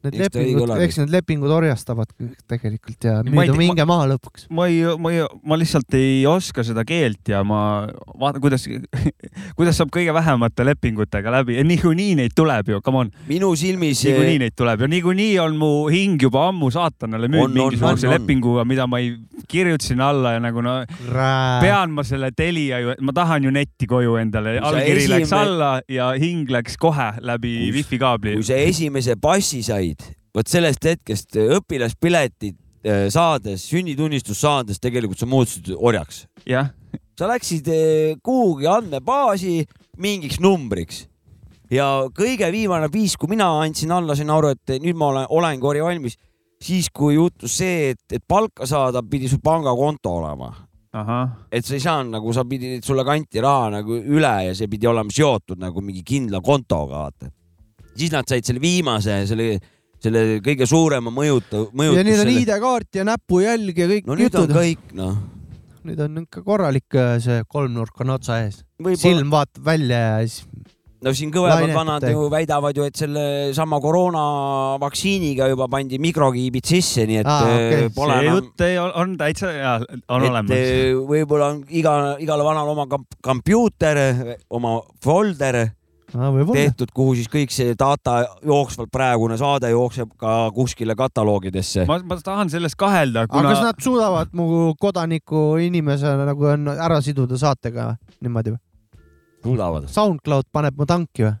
Need eks lepingud, eks need lepingud orjastavad tegelikult ja nüüd on minge maha lõpuks. ma ei, ma ei, ma lihtsalt ei oska seda keelt ja ma vaatan, kuidas, kuidas saab kõige vähemate lepingutega läbi ja niikuinii neid tuleb ju, come on. minu silmis. niikuinii neid tuleb ja niikuinii on mu hing juba ammu saatanale müünud mingisuguse lepinguga, mida ma ei, kirjutasin alla ja nagu no Rää. pean ma selle Telia ju, ma tahan ju netti koju endale, allkiri esimene... läks alla ja hing läks kohe läbi wifi kaabli. kui sa esimese passi said olid, vot sellest hetkest äh, õpilaspiletit äh, saades, sünnitunnistust saades, tegelikult sa muutusid orjaks. jah. sa läksid äh, kuhugi andmebaasi mingiks numbriks ja kõige viimane viis, kui mina andsin alla, sain aru, et nüüd ma olen, olengi orja valmis, siis kui juhtus see, et, et palka saada, pidi sul pangakonto olema. et sa ei saanud nagu, sa pidid, sulle kanti raha nagu üle ja see pidi olema seotud nagu mingi kindla kontoga, vaata. siis nad said selle viimase, selle selle kõige suurema mõjuta, mõjutuse. ja nüüd on ID-kaart ja näpujälg ja kõik no nüüd jutud. on kõik, noh. nüüd on ikka korralik äh, see kolmnurk on otsa ees. silm vaatab välja ja siis no siin kõvemad vanad ju väidavad ju, et selle sama koroonavaktsiiniga juba pandi mikrokiibid sisse, nii et okay. Äh, pole see enam... jutt ei, on täitsa ja on et olemas. Äh, võib-olla on iga, igale vanal oma kompuuter, oma folder tehtud, kuhu siis kõik see data jooksvalt praegune saade jookseb ka kuskile kataloogidesse. ma, ma tahan selles kahelda kuna.... aga kas nad suudavad mu kodaniku inimesena nagu on ära siduda saatega niimoodi või? suudavad. SoundCloud paneb mu tanki või?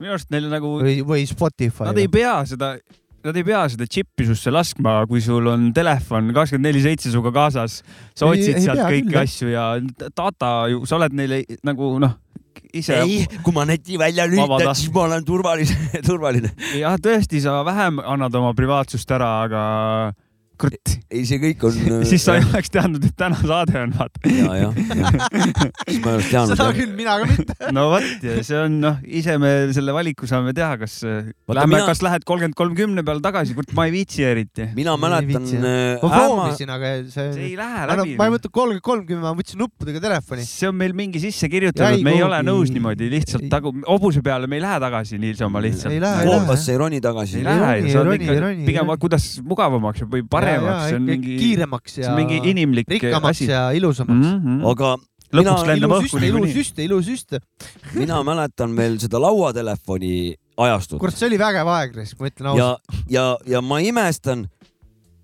minu arust neil nagu. või, või Spotify. Nad või? ei pea seda nad ei pea seda džippi susse laskma, kui sul on telefon kakskümmend neli seitse sinuga kaasas, sa otsid ei, sealt ei kõiki küll, asju ja data ju, sa oled neile nagu noh ise. ei, kui ma neti välja lülitan, siis ma olen turvaline turvaline. jah, tõesti, sa vähem annad oma privaatsust ära, aga kurat. ei, see kõik on siis sa ei oleks teadnud, et täna saade on, vaata. ja, jah, jah. siis ma ei oleks teadnud. seda küll, mina ka mitte. no vot, ja see on noh, ise me selle valiku saame teha, kas äh, Lähme, mina... kas lähed kolmkümmend kolmkümne peale tagasi, kurat, ma ei viitsi eriti. mina mäletan. Äh, ma proovisin, aga see. see ei lähe läbi. ma ei võtnud kolmkümmend kolmkümmend, ma võtsin nuppudega telefoni. see on meil mingi sisse kirjutatud, me ei ole nõus niimoodi lihtsalt tagu, hobuse peale me ei lähe tagasi niisama lihtsalt. koopasse ei roni tagasi. ei lähe, pigem kuidas mugavamaks või paremaks paremaks, see on mingi kiiremaks ja mingi inimlik rikkamaks asi. ja ilusamaks mm. -hmm. aga lõpuks lendab õhku niikuinii. ilus süst, ilus süst. mina mäletan veel seda lauatelefoni ajastut. kurat, see oli vägev aeg, ma ütlen ausalt. ja, ja, ja ma imestan,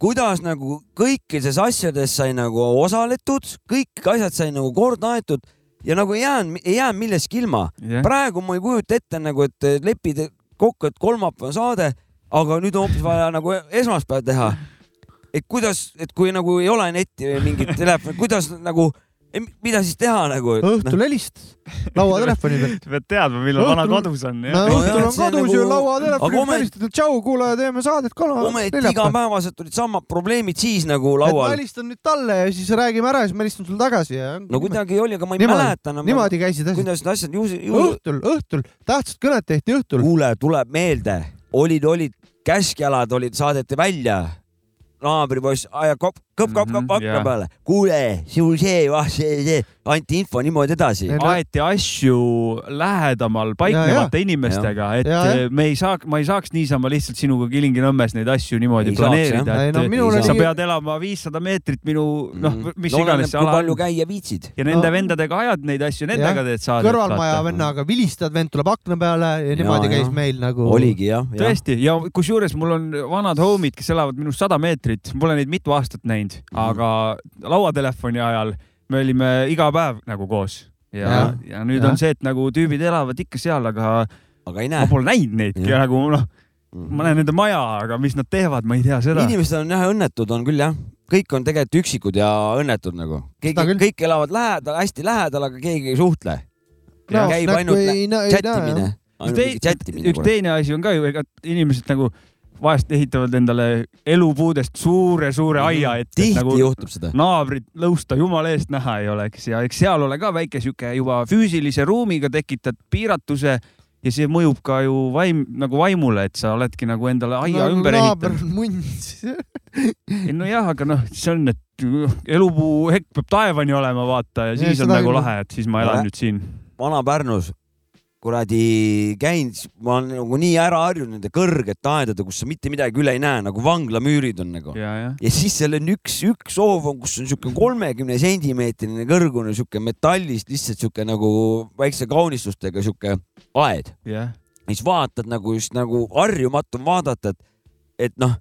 kuidas nagu kõikides asjades sai nagu osaletud, kõik asjad sai nagu korda aetud ja nagu ei jäänud, ei jäänud millestki ilma yeah.. praegu ma ei kujuta ette nagu, et lepid kokku, et kolmapäev saade, aga nüüd on hoopis vaja nagu esmaspäev teha. Et kuidas, et kui nagu ei ole netti või mingit telefoni, kuidas nagu mida siis teha nagu? õhtul no. helistas lauatelefoni peal. sa pead teadma, millal vana kodus on. no õhtul on kodus nagu... ju lauatelefoni peal helistad, et tšau, kuule, teeme saadet ka. ometi igapäevaselt olid samad probleemid siis nagu laual. ma helistan nüüd talle ja siis räägime ära ja siis ma helistan sulle tagasi ja. no kuidagi oli, aga ma ei niimoodi, mäleta enam. niimoodi käisid asjad. kuidas need asjad ju, ju.... õhtul, õhtul, tähtsat kõnet tehti õhtul. kuule, tuleb meelde, olid, olid käskjalad olid, saadeti välja naabripoiss ajakop kopp, kõpp, kopp, kopp akna peale. kuule, sul see, vah, see, see, anti info niimoodi edasi. aeti asju lähedamal paiknevate ja, inimestega, et ja, ja. me ei saa, ma ei saaks niisama lihtsalt sinuga Kilingi-Nõmmes neid asju niimoodi ei planeerida, et no, sa pead elama viissada meetrit minu, noh, mm. mis no, iganes on. palju käia viitsid. ja nende no. vendadega ajad neid asju, nendega teed saadet. kõrvalmaja vennaga vilistad, vend tuleb akna peale ja niimoodi ja, käis ja. meil nagu. oligi jah ja.. tõesti ja kusjuures mul on vanad homid, kes elavad minust sada meetrit, pole neid mitu aastat näinud mm, -hmm. aga lauatelefoni ajal me olime iga päev nagu koos ja, ja, ja nüüd ja. on see, et nagu tüübid elavad ikka seal, aga, aga ma pole näinud neidki ja. nagu noh ma näen nende maja, aga mis nad teevad, ma ei tea seda. inimesed on jah õnnetud, on küll jah, kõik on tegelikult üksikud ja õnnetud nagu, keegi, kõik elavad lähedal, hästi lähedal, aga keegi ei suhtle no,. käib ainult chattimine. üks teine asi on ka ju, ega inimesed nagu vahest ehitavad endale elupuudest suure-suure mhm. aia ette. tihti nagu juhtub seda. naabrit lõusta jumala eest näha ei oleks ja eks seal ole ka väike sihuke juba füüsilise ruumiga tekitad piiratuse ja see mõjub ka ju vaim, nagu vaimule, et sa oledki nagu endale aia no, ümber ehitanud. ei nojah, aga noh, see on, et elupuu hekk peab taevani olema, vaata ja siis ja, on nagu lahe, et siis ma elan ja. nüüd siin. Vana-Pärnus kuradi käinud, ma olen nagu nii ära harjunud nende kõrgete aedade, kus sa mitte midagi üle ei näe, nagu vanglamüürid on nagu. ja, ja. ja siis seal on üks, üks soov on, kus on siuke kolmekümne sentimeetrine kõrgune siuke metallist lihtsalt siuke nagu väikse kaunistustega siuke aed yeah.. siis vaatad nagu just nagu harjumatu on vaadata, et, et noh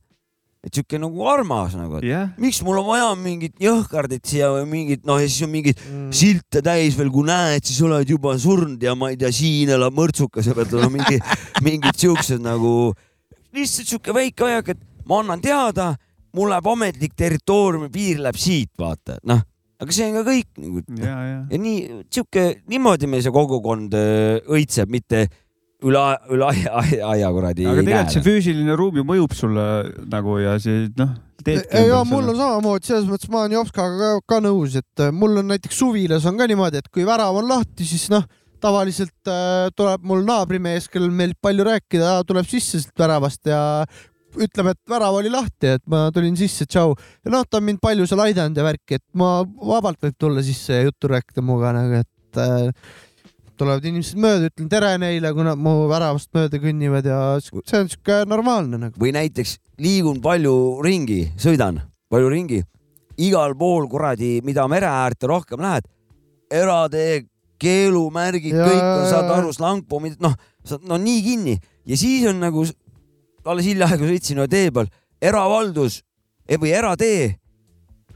et sihuke nagu armas nagu, et yeah. miks mul on vaja mingit jõhkardit siia või mingit noh, ja siis on mingeid mm. silte täis veel, kui näed, siis oled juba surnud ja ma ei tea, siin elab mõrtsukas ja pead olema mingi mingid siuksed nagu lihtsalt sihuke väike ajak, et ma annan teada, mul läheb ametlik territooriumi piir läheb siit, vaata, noh, aga see on ka kõik nagu. ja, ja. ja nii sihuke, niimoodi meil see kogukond õitseb, mitte üle, üle aia, aia, aia kuradi. aga tegelikult see füüsiline ruum ju mõjub sulle nagu ja see noh. ja mul on samamoodi, selles mõttes ma olen Jopskaga ka, ka nõus, et äh, mul on näiteks suvilas on ka niimoodi, et kui värav on lahti, siis noh, tavaliselt äh, tuleb mul naabrimees, kellel meil palju rääkida, tuleb sisse sealt väravast ja ütleb, et värav oli lahti, et ma tulin sisse, tšau. ja noh, ta on mind palju seal aidanud ja värki, et ma vabalt võib tulla sisse ja juttu rääkida minuga nagu, et äh, tulevad inimesed mööda, ütlen tere neile, kui nad mu väravast mööda kõnnivad ja see on siuke normaalne nagu. või näiteks liigun palju ringi, sõidan palju ringi, igal pool kuradi, mida mere äärde rohkem lähed, eratee, keelumärgid, kõik on, saad aru, slangpommid, noh, no nii kinni ja siis on nagu, alles hiljaaegu sõitsin ühe tee peal, eravaldus eh, või eratee,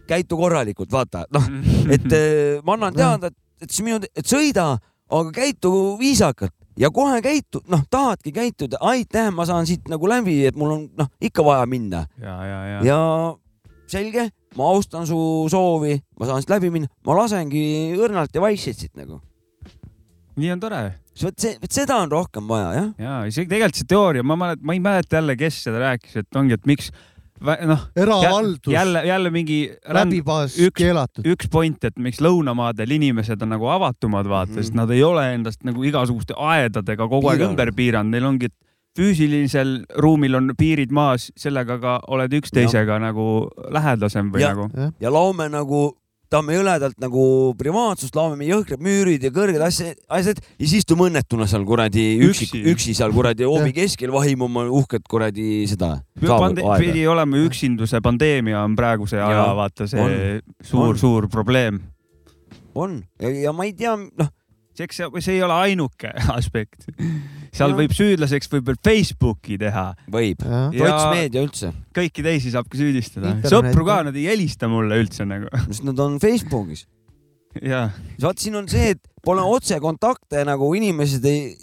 käitu korralikult, vaata, noh, et eh, ma annan teada, et, et see minu, et sõida aga käitu viisakalt ja kohe käitu, noh, tahadki käituda, aitäh, ma saan siit nagu läbi, et mul on noh, ikka vaja minna. ja, ja, ja. ja selge, ma austan su soovi, ma saan siit läbi minna, ma lasengi õrnalt ja vaikselt siit nagu. nii on tore. vot see, vot seda on rohkem vaja, jah. ja isegi tegelikult see teooria, ma mäletan, ma ei mäleta jälle, kes seda rääkis, et ongi, et miks noh. eravaldus. jälle, jälle mingi. läbipaas keelatud. üks point, et miks lõunamaadel inimesed on nagu avatumad, vaata mm, -hmm. sest nad ei ole endast nagu igasuguste aedadega kogu aeg ümber piiranud, neil ongi, füüsilisel ruumil on piirid maas, sellega ka oled üksteisega ja. nagu lähedasem või ja, nagu. ja loome nagu tahame jõledalt nagu privaatsust, laome jõhkrad müürid ja kõrged asjad, asjad ja siis istume õnnetuna seal kuradi üksi, üksi seal kuradi hoovi keskel, vahime oma uhket kuradi seda. pidi olema üksinduse pandeemia on praeguse aja vaata see suur-suur probleem. on ja, ja ma ei tea, noh eks see, see ei ole ainuke aspekt. Seal ja. võib süüdlaseks võib veel Facebooki teha. võib, sotsmeedia üldse. kõiki teisi saab ka süüdistada. sõpru ka, nad ei helista mulle üldse nagu. sest nad on Facebookis. vaat siin on see, et pole otsekontakte nagu inimesed ei,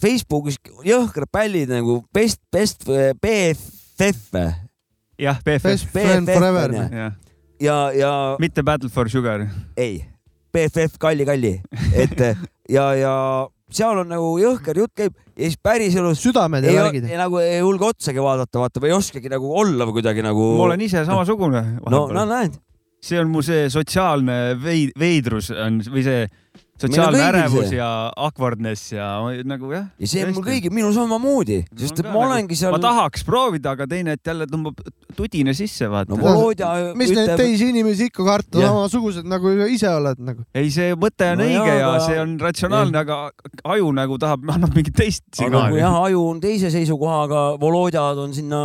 Facebookis jõhkrad pällid nagu best, best BFF. jah, BFF. Friend forever. ja, ja. mitte Battle for Sugar. ei BFF Kalli Kalli, et ja, ja seal on nagu jõhker jutt käib ja siis päriselus südamed ja värgid. nagu ei julge otsagi vaadata, vaata või ei oskagi nagu olla või kuidagi nagu. ma olen ise samasugune. no, no näed. See on mu see sotsiaalne veid, veidrus on või see sotsiaalne ärevus ja awkwardness ja nagu jah. ja see on mul kõigil, minul samamoodi, sest et ma olengi seal. ma tahaks proovida, aga teine, et jälle tõmbab tudine sisse, vaata. no Volodja mis ütleb... neid teisi inimesi ikka karta, samasugused nagu ise oled nagu. ei, see mõte on no õige jah, ja aga... see on ratsionaalne, aga aju nagu tahab, annab mingit teist signaali. aga jah, aju on teise seisukohaga, Volodjad on sinna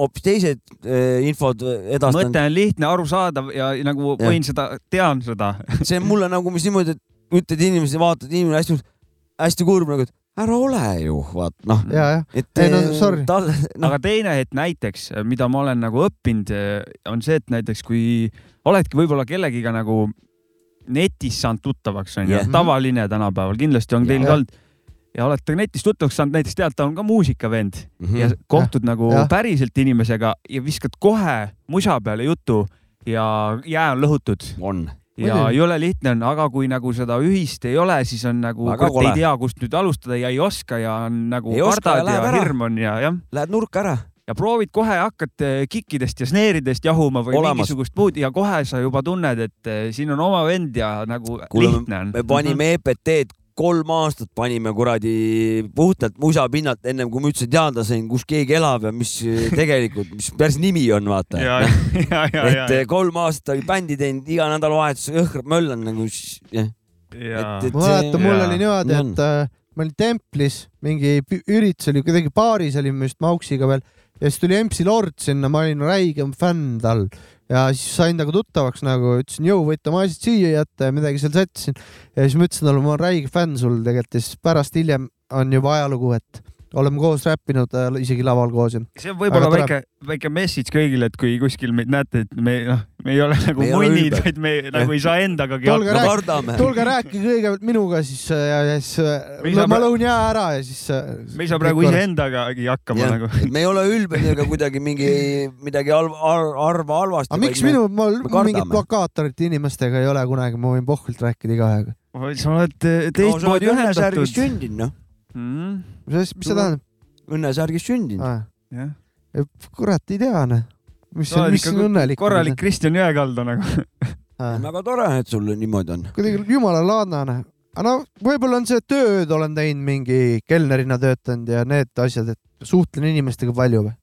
hoopis teised äh, infod edastanud. mõte on lihtne, arusaadav ja nagu ja. võin seda, tean seda see on mulle nagu, mis niimoodi, et ütled inimesele, vaatad inimene hästi, hästi kurb nagu, et ära ole ju, vaat noh. et ei, no, sorry. Tal, no. aga teine, et näiteks, mida ma olen nagu õppinud, on see, et näiteks kui oledki võib-olla kellegiga nagu netis saanud tuttavaks, onju yeah., tavaline tänapäeval, kindlasti on teil ka olnud ja olete netis tuttavaks saanud, näiteks tead, ta on ka muusikavend mm -hmm. ja kohtud ja. nagu ja. päriselt inimesega ja viskad kohe musa peale jutu ja jää on lõhutud. on ja ei ole lihtne on, aga kui nagu seda ühist ei ole, siis on nagu, ei tea, kust nüüd alustada ja ei oska ja on nagu ei kardad ja, ja hirm on ja jah. Lähed nurka ära. ja proovid kohe, hakkad kikkidest ja sneeridest jahuma või Olemas. mingisugust muud ja kohe sa juba tunned, et eh, siin on oma vend ja nagu Kuule, lihtne on. me panime EPT-d kolm aastat panime kuradi puhtalt musa pinnalt, ennem kui ma üldse teada sain, kus keegi elab ja mis tegelikult, mis päris nimi on, vaata. et ja. kolm aastat oli bändi teinud, iga nädalavahetus jõhkralt möllan nagu. mäletan, mul oli niimoodi, et äh, ma olin templis, mingi üritus oli kuidagi baaris olime just Mauksiga veel ja siis tuli MC Lord sinna, ma olin räigem fänn tal ja siis sain nagu tuttavaks nagu, ütlesin, jõu, võite oma asjad siia jätta ja midagi seal sättisin. ja siis ma ütlesin talle, ma olen räige fänn sul tegelikult ja siis pärast hiljem on juba ajalugu, et oleme koos räppinud äh, isegi laval koos. see on võib-olla väike, väike message kõigile, et kui kuskil meid näete, et me noh, me ei ole nagu munnid, vaid me ja. nagu ei saa endagagi hakkama. kardame. tulge rääkige kõigepealt minuga siis äh, ja, ja siis äh, ma lõun jää ära ja siis. me ei saa praegu iseendagagi hakkama ja. nagu. me ei ole ülbed ega kuidagi mingi midagi halva, arva halvasti. aga miks minu, mul mingit plakaatorit inimestega ei ole kunagi, ma võin pohvilt rääkida igaühega. sa oled teistmoodi no, ühendatud. sündinud noh mm.. mis, mis see tähendab? õnnesärgis sündinud ah.. kurat, ei tea noh. mis no, on, mis on õnnelik? korralik Kristjan Jõekalda nagu ah.. väga tore, et sul niimoodi on. kuidagi jumala laadne. aga no võib-olla on see tööd olen teinud mingi kelnerina töötanud ja need asjad, et suhtlen inimestega palju või?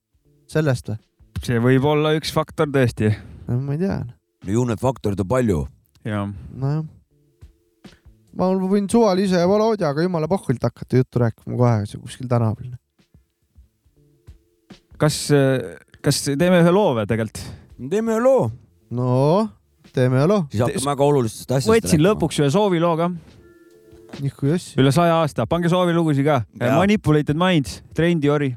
sellest või? see võib olla üks faktor tõesti no,. ma ei tea. no ju neid faktoreid on palju. jah. nojah ma võin suvalise Volodjaga jumala pohvilt hakata juttu rääkima kohe kuskil tänaval. kas, kas teeme ühe loo või tegelikult? teeme ühe loo. no, teeme ühe loo. siis hakkame väga olulistest asjadest võtsin rääkima. lõpuks ühe sooviloo ka. üle saja aasta, pange soovilugusid ka. Manipulated Minds, Train Diori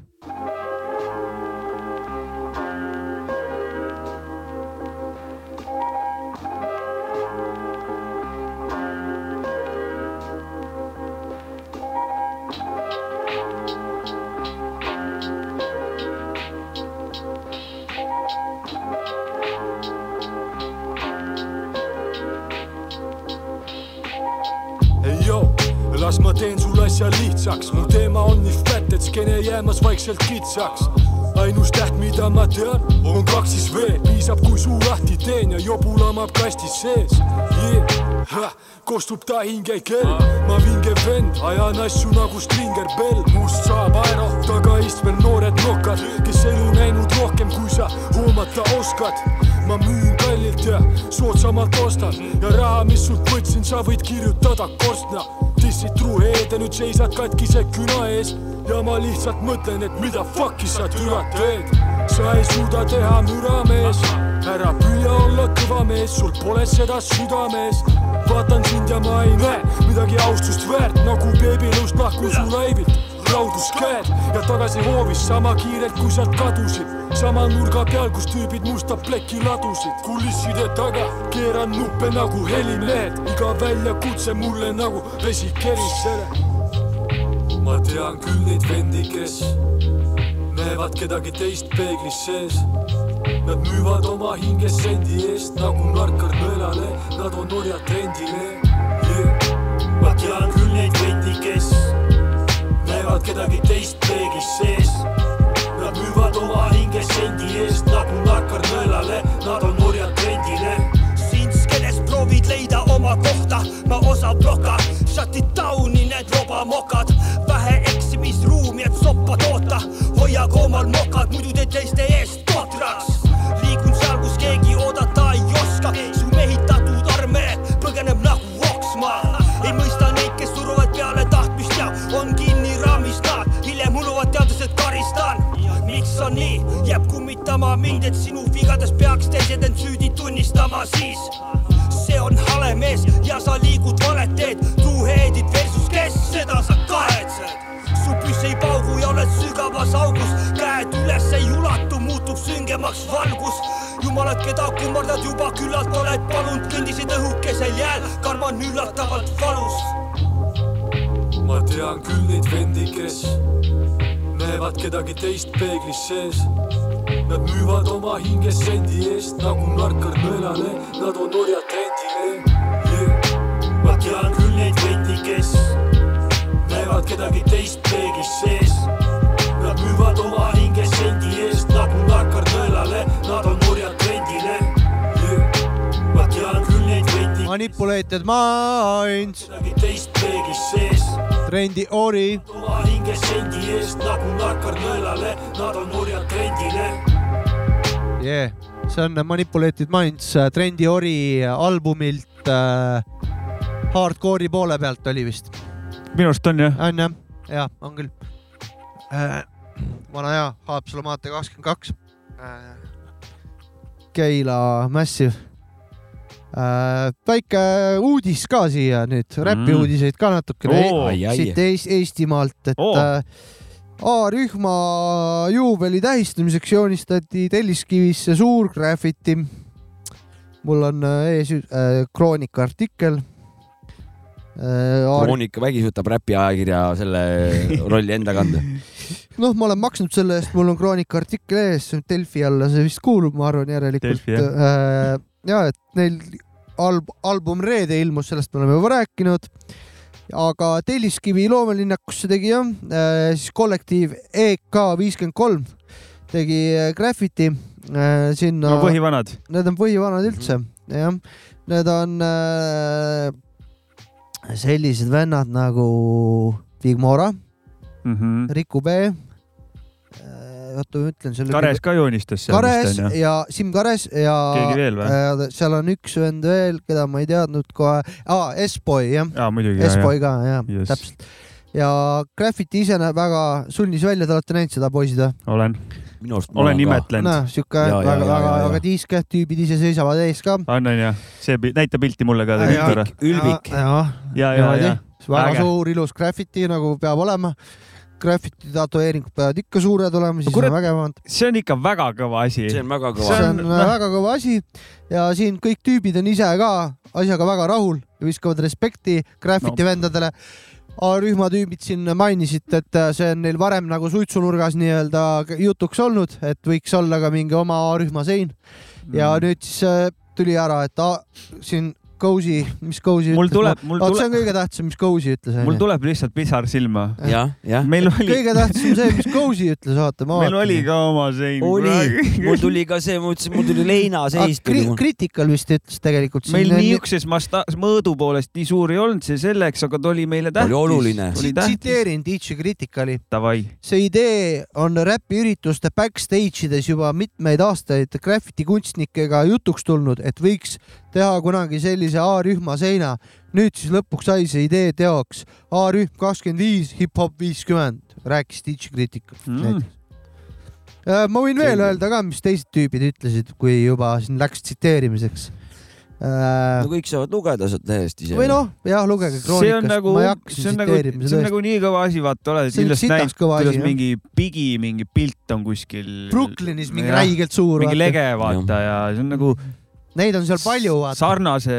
jäämas vaikselt kitsaks. Ainus täht, mida ma tean, on kaksis V, piisab, kui suu lahti teen ja jobu lamab kastis sees. Yeah.. kostub ta hinge kell, ma vinge vend, ajan asju nagu Stringer Bell, must saab aero, tagaistmel noored nokad, kes elu näinud rohkem, kui sa hoomata oskad. Ma müün kallilt yeah, soodsamalt ostan ja raha, mis sult võtsin, sa võid kirjutada korstna. dissid truuheede, nüüd seisad katkise küna ees ja ma lihtsalt mõtlen, et mida fuck'i sa türa teed. sa ei suuda teha müra, mees, ära püüa olla kõva mees, sul pole seda südames. vaatan sind ja ma ei näe midagi austust väärt nagu beebilust lahkus su laivilt raudus käed ja tagasi hoovis sama kiirelt, kui sealt kadusid. sama nurga peal, kus tüübid musta plekki ladusid. kulisside taga keeran nuppe nagu helimehed, iga väljakutse mulle nagu vesi kerisele. ma tean küll neid vendi, kes näevad kedagi teist peeglis sees. Nad müüvad oma hinge sendi eest nagu narkar nõelale, nad on orjad trendile yeah.. ma tean küll neid vendi, kes näevad kedagi teist peeglis sees. Nad müüvad oma hinge sendi eest nagu narkar nõelale, nad on orjad trendile. sind skenes proovid leida oma kohta, ma osa bloka, shut it down'i need lobamokad, vähe eksimisruumi, et soppa toota, hoia koomal mokad, muidu teed teiste eest totraks. Miks on nii, jääb kummitama mind, et sinu vigades peaks teised end süüdi tunnistama siis. see on hale mees ja sa liigud valet teed, truuheedid versus kes, seda sa kahetsed su püss ei paugu ja oled sügavas augus, käed üles ei ulatu, muutub süngemaks valgus. jumalad, keda kummardad juba küllalt oled palunud, kõndisid õhukesel jääl, karm on üllatavalt valus. ma tean küll neid vendi, kes näevad kedagi teist peeglis sees. Nad müüvad oma hinge sendi eest nagu narkar nõelale, nad on orjad trendile. Yeah.. ma tean küll neid vendi, kes näevad kedagi teist peeglis sees. Nad müüvad oma hinge sendi eest nagu narkar nõelale, nad on orjad trendile. Yeah.. ma tean küll neid vendi, Manipulated Minds, kedagi teist peeglis sees. Trendi Ori, hinge sendi eest nagu narkar nõelale, nad on orjad trendile yeah. see on Manipulated Minds äh, Trendi Ori albumilt äh, hardcore'i poole pealt oli vist, minu arust on jah. on jah, ja on küll äh,. vana hea Haapsalu maantee kakskümmend kaks äh,. Keila Massive äh,. väike uudis ka siia nüüd, räpiuudiseid ka natukene ai, siit Eest, Eestimaalt, et Oo. äh, A-rühma juubeli tähistamiseks joonistati Telliskivisse suur graffiti. mul on äh, ees äh, Kroonika artikkel äh,. Kroonika vägisi võtab räpiajakirja selle rolli enda kanda. noh, ma olen maksnud selle eest, mul on Kroonika artikkel ees, Delfi alla see vist kuulub, ma arvan järelikult. Delfi, jah. Äh, ja et neil alb-, album Reede ilmus, sellest me oleme juba rääkinud. aga Telliskivi loomelinnakusse tegi jah, siis kollektiiv EK viiskümmend kolm tegi äh, graffiti äh, sinna no põhivanad. Need on põhivanad üldse, jah. Need on äh, sellised vennad nagu Vigmora, Mhm. Riku B äh,. oota, ma ütlen selle. Kares ka joonistas seal Kares vist onju. ja Siim Kares ja keegi veel või? äh, seal on üks vend veel, keda ma ei teadnud kohe ah,, S-Boy jah, jaa, muidugi. ja, S-Boy ka jah Yes. täpselt. ja Graffiti ise näeb väga sulnis välja, te olete näinud seda poisid või? olen, minu arust. olen. imetlenud. noh, siuke Ja, ja, väga, ja, väga, ja, ja. väga tiiske, tüübid ise seisavad ees ka. on onju, see, näita pilti mulle ka ülbik. jah, ja, ja, ja. väga suur ilus graffiti nagu peab olema. Graffiti tätoveeringud peavad ikka suured olema, siis kurat, on vägevad. see on ikka väga kõva asi. see on väga kõva see on äh, väga kõva asi ja siin kõik tüübid on ise ka asjaga väga rahul ja viskavad respekti graffiti no. vendadele. A-rühma tüübid siin mainisid, et äh, see on neil varem nagu suitsunurgas nii-öelda jutuks olnud, et võiks olla ka mingi oma A-rühma sein ja Mm. nüüd siis äh, tuli ära, et A, siin Cozy, mis Cozy mul tuleb, mul tuleb. see on kõige tähtsam, mis Cozy ütles. mul tuleb lihtsalt pisar silma. jah, jah. meil oli. kõige tähtsam see, mis Cozy ütles, vaata. meil oli ka oma sein. oli, mul tuli ka see, ma ütlesin, mul tuli leinaseis kri. Critical vist ütles tegelikult. meil niisuguses masta-, mõõdu poolest nii suur ei olnud see selleks, aga ta oli meile tähtis. oli oluline. tsiteerin DJ Criticali. see idee on räpiürituste backstage ides juba mitmeid aastaid graffiti kunstnikega jutuks tulnud, et võiks teha kunagi sellise A-rühma seina. nüüd siis lõpuks sai see idee teoks. A-rühm kakskümmend viis, hip-hop viiskümmend, rääkis DJ Critical mm. näiteks. Äh, ma võin veel öelda ka, mis teised tüübid ütlesid, kui juba siin läks tsiteerimiseks äh,. no kõik saavad lugeda sealt lehest ise. või noh, jah, lugege kroonikast, nagu, ma ei hakka siin tsiteerima. Nagu- see on nagu nii kõva asi, vaata, oled kindlasti näinud, kuidas mingi Bigi mingi pilt on kuskil. Brooklynis mingi räigelt suur. mingi lege, vaata ja see on nagu Neid on seal palju, sarnase